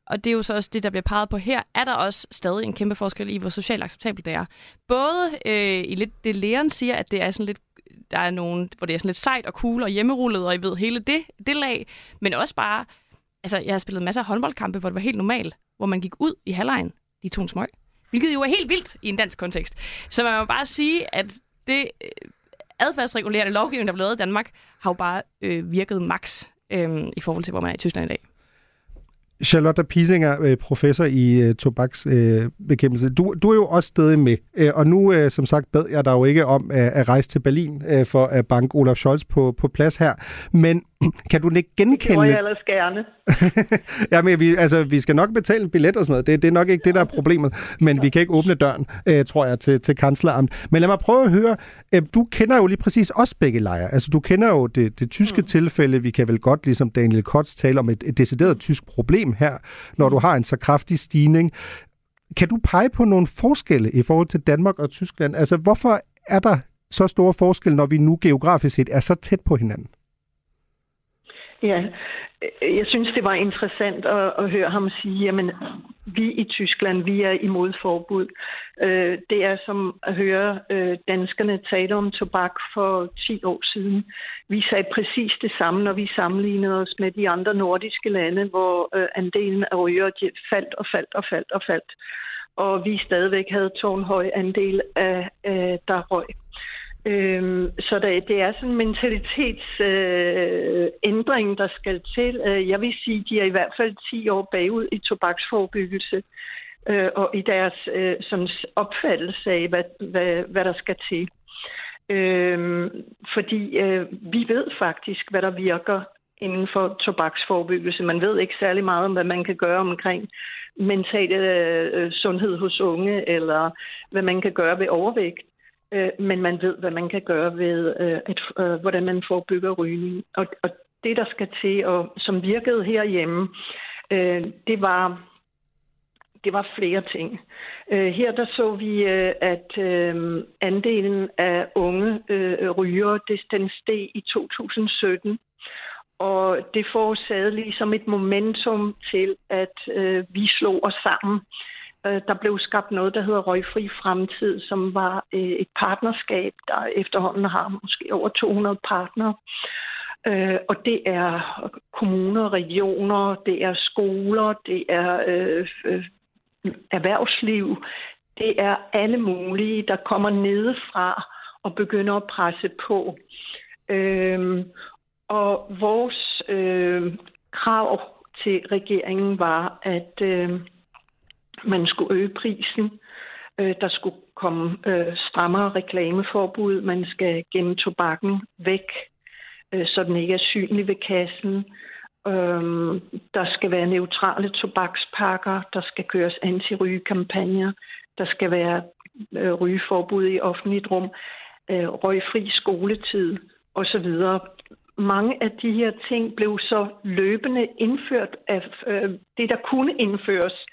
og det er jo så også det, der bliver peget på her, er der også stadig en kæmpe forskel i, hvor socialt acceptabelt det er. Både øh, i lidt det læreren siger, at det er sådan lidt der er nogen, hvor det er sådan lidt sejt og cool og hjemmerullet, og I ved hele det, det lag, men også bare, altså jeg har spillet masser af håndboldkampe, hvor det var helt normalt, hvor man gik ud i halvlejen, i to smøg, hvilket jo er helt vildt i en dansk kontekst. Så man må bare sige, at det øh, adfærdsregulerende lovgivning, der blev lavet i Danmark, har jo bare øh, virket max øh, i forhold til, hvor man er i Tyskland i dag. Charlotte Pisinger, øh, professor i uh, tobaksbekæmpelse. Uh, du, du er jo også stadig med, uh, og nu, uh, som sagt, bad jeg dig jo ikke om uh, at rejse til Berlin uh, for at banke Olaf Scholz på, på plads her, men kan du ikke genkende... Det jeg ellers gerne. ja, men vi, altså, vi skal nok betale en billet og sådan noget. Det, det er nok ikke det, der er problemet. Men vi kan ikke åbne døren, øh, tror jeg, til, til kansleramt. Men lad mig prøve at høre. Øh, du kender jo lige præcis også begge lejre. Altså, du kender jo det, det tyske mm. tilfælde. Vi kan vel godt, ligesom Daniel Kotz, tale om et, et decideret tysk problem her, når du har en så kraftig stigning. Kan du pege på nogle forskelle i forhold til Danmark og Tyskland? Altså, hvorfor er der så store forskel, når vi nu geografisk set er så tæt på hinanden? Ja, jeg synes, det var interessant at, at høre ham sige, at vi i Tyskland, vi er imod forbud. Øh, det er som at høre øh, danskerne tale om tobak for 10 år siden. Vi sagde præcis det samme, når vi sammenlignede os med de andre nordiske lande, hvor øh, andelen af rygere faldt og faldt og faldt og faldt. Og vi stadigvæk havde tårnhøj andel af, af der røg. Øhm, så det, det er sådan en mentalitetsændring, øh, der skal til. Øh, jeg vil sige, de er i hvert fald 10 år bagud i tobaksforebyggelse øh, og i deres øh, sådan opfattelse af, hvad, hvad, hvad der skal til. Øhm, fordi øh, vi ved faktisk, hvad der virker inden for tobaksforebyggelse. Man ved ikke særlig meget om, hvad man kan gøre omkring mental øh, øh sundhed hos unge, eller hvad man kan gøre ved overvægt øh, men man ved, hvad man kan gøre ved, øh, at, øh, hvordan man forebygger rygning. Og, og det, der skal til, og som virkede herhjemme, øh, det var det var flere ting. Øh, her der så vi, øh, at øh, andelen af unge øh, ryger, det, den steg i 2017. Og det forårsagede ligesom et momentum til, at øh, vi slog os sammen. Øh, Øh, der blev skabt noget, der hedder Røgfri Fremtid, som var øh, et partnerskab, der efterhånden har måske over 200 partnere. Øh, og det er kommuner, regioner, det er skoler, det er øh, øh, erhvervsliv, det er alle mulige, der kommer nedefra og begynder at presse på. Øh, og vores øh, krav til regeringen var, at øh, man skulle øge prisen. Øh, der skulle komme øh, strammere reklameforbud. Man skal gemme tobakken væk, øh, så den ikke er synlig ved kassen. Øh, der skal være neutrale tobakspakker. Der skal køres anti-rygekampagner. Der skal være øh, rygeforbud i offentligt rum. Øh, røgfri skoletid osv mange af de her ting blev så løbende indført af øh, det, der kunne indføres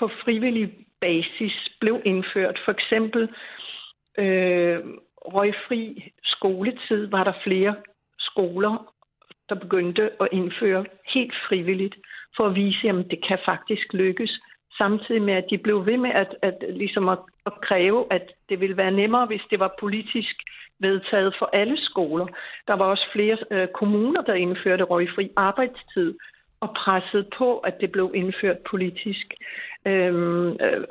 på frivillig basis, blev indført. For eksempel øh, røgfri skoletid var der flere skoler, der begyndte at indføre helt frivilligt, for at vise, at det kan faktisk lykkes. Samtidig med, at de blev ved med at, at, ligesom at, at kræve, at det ville være nemmere, hvis det var politisk vedtaget for alle skoler. Der var også flere øh, kommuner, der indførte røgfri arbejdstid og pressede på, at det blev indført politisk. Øhm, øh,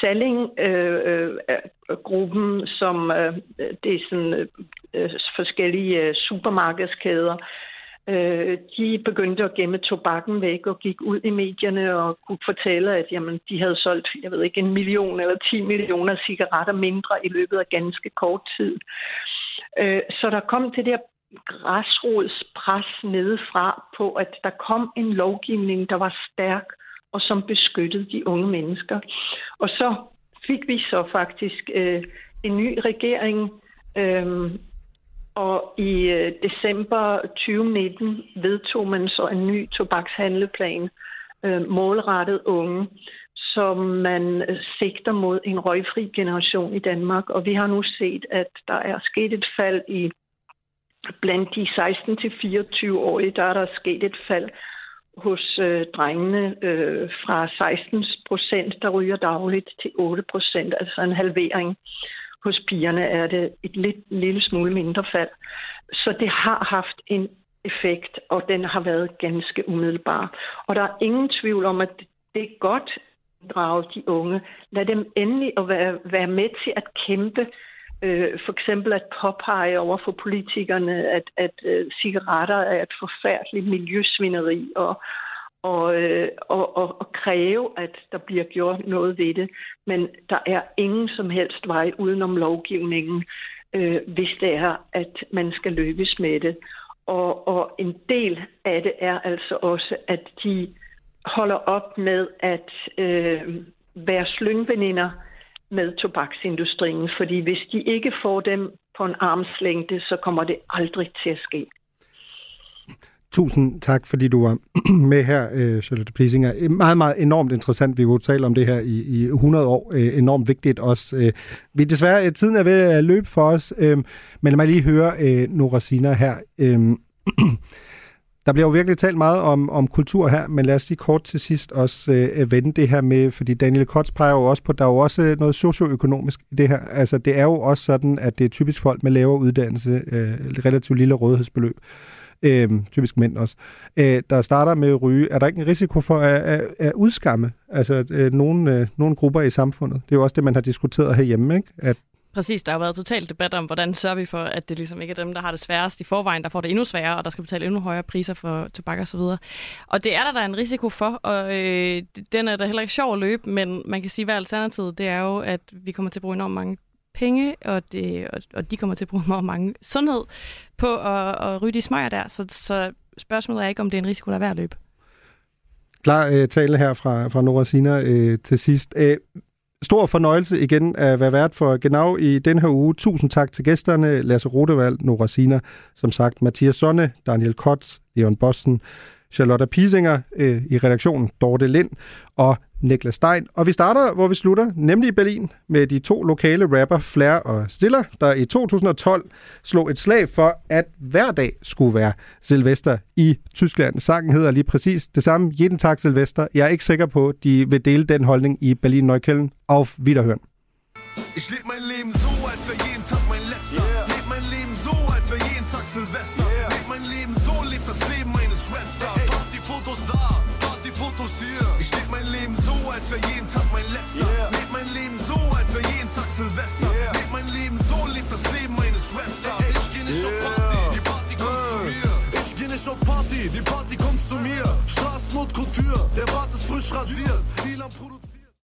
Salling-gruppen, øh, øh, som øh, det er sådan øh, forskellige øh, supermarkedskæder, øh, de begyndte at gemme tobakken væk og gik ud i medierne og kunne fortælle, at jamen, de havde solgt, jeg ved ikke, en million eller 10 millioner cigaretter mindre i løbet af ganske kort tid. Øh, så der kom det der græsrodspres nedefra på, at der kom en lovgivning, der var stærk og som beskyttede de unge mennesker. Og så fik vi så faktisk øh, en ny regering, øh, og i øh, december 2019 vedtog man så en ny tobakshandleplan øh, målrettet unge, som man sigter mod en røgfri generation i Danmark. Og vi har nu set, at der er sket et fald i blandt de 16-24-årige, der er der sket et fald hos øh, drengene øh, fra 16 procent, der ryger dagligt, til 8 procent, altså en halvering. Hos pigerne er det et lidt, lille smule mindre fald. Så det har haft en effekt, og den har været ganske umiddelbar. Og der er ingen tvivl om, at det er godt at drage de unge. Lad dem endelig at være, være med til at kæmpe øh, for eksempel at påpege over for politikerne, at, at øh, cigaretter er et forfærdeligt miljøsvineri, og, og, øh, og, og, og kræve, at der bliver gjort noget ved det. Men der er ingen som helst vej udenom lovgivningen, øh, hvis det er, at man skal løbes med det. Og, og en del af det er altså også, at de holder op med at øh, være slyngveninder med tobaksindustrien, fordi hvis de ikke får dem på en armslængde, så kommer det aldrig til at ske. Tusind tak, fordi du var med her, øh, Charlotte Plisinger. Meget, meget enormt interessant. Vi har talt om det her i, i 100 år. Øh, enormt vigtigt også. Øh, vi desværre, tiden er ved at løbe for os, men lad mig lige høre Nora Sina her. Der bliver jo virkelig talt meget om, om kultur her, men lad os lige kort til sidst også øh, vende det her med, fordi Daniel Kotz peger jo også på, at der er jo også øh, noget socioøkonomisk i det her. Altså det er jo også sådan, at det er typisk folk med lavere uddannelse, øh, relativt lille rådighedsbeløb, øh, typisk mænd også, øh, der starter med at ryge. Er der ikke en risiko for at, at, at udskamme altså, øh, nogle, øh, nogle grupper i samfundet? Det er jo også det, man har diskuteret herhjemme, ikke? at Præcis, der har været total debat om, hvordan sørger vi for, at det ligesom ikke er dem, der har det sværest i forvejen, der får det endnu sværere, og der skal betale endnu højere priser for tobak og så videre. Og det er der, der er en risiko for, og øh, den er da heller ikke sjov at løbe, men man kan sige, hvad alternativet det er jo, at vi kommer til at bruge enormt mange penge, og, det, og, og de kommer til at bruge enormt mange sundhed på at, at ryge de smøger der. Så, så spørgsmålet er ikke, om det er en risiko, der er værd at løbe. Klar øh, tale her fra, fra Nora Sina øh, til sidst. Æh, Stor fornøjelse igen at være vært for Genau i den her uge. Tusind tak til gæsterne, Lasse Rodevald, Nora Sina, som sagt Mathias Sonne, Daniel Kotz, Leon Bossen, Charlotte Pisinger øh, i redaktionen, Dorte Lind og Niklas Stein. Og vi starter, hvor vi slutter, nemlig i Berlin, med de to lokale rapper, Flair og Stiller, der i 2012 slog et slag for, at hver dag skulle være Silvester i Tyskland. Sangen hedder lige præcis det samme, Jeden Tag Silvester. Jeg er ikke sikker på, at de vil dele den holdning i Berlin-Neukölln. Auf Wiederhören. Ich lebe mein Leben so, als wäre zu mir. Straßenmod Couture, der Bart ist frisch rasiert. Milan produziert.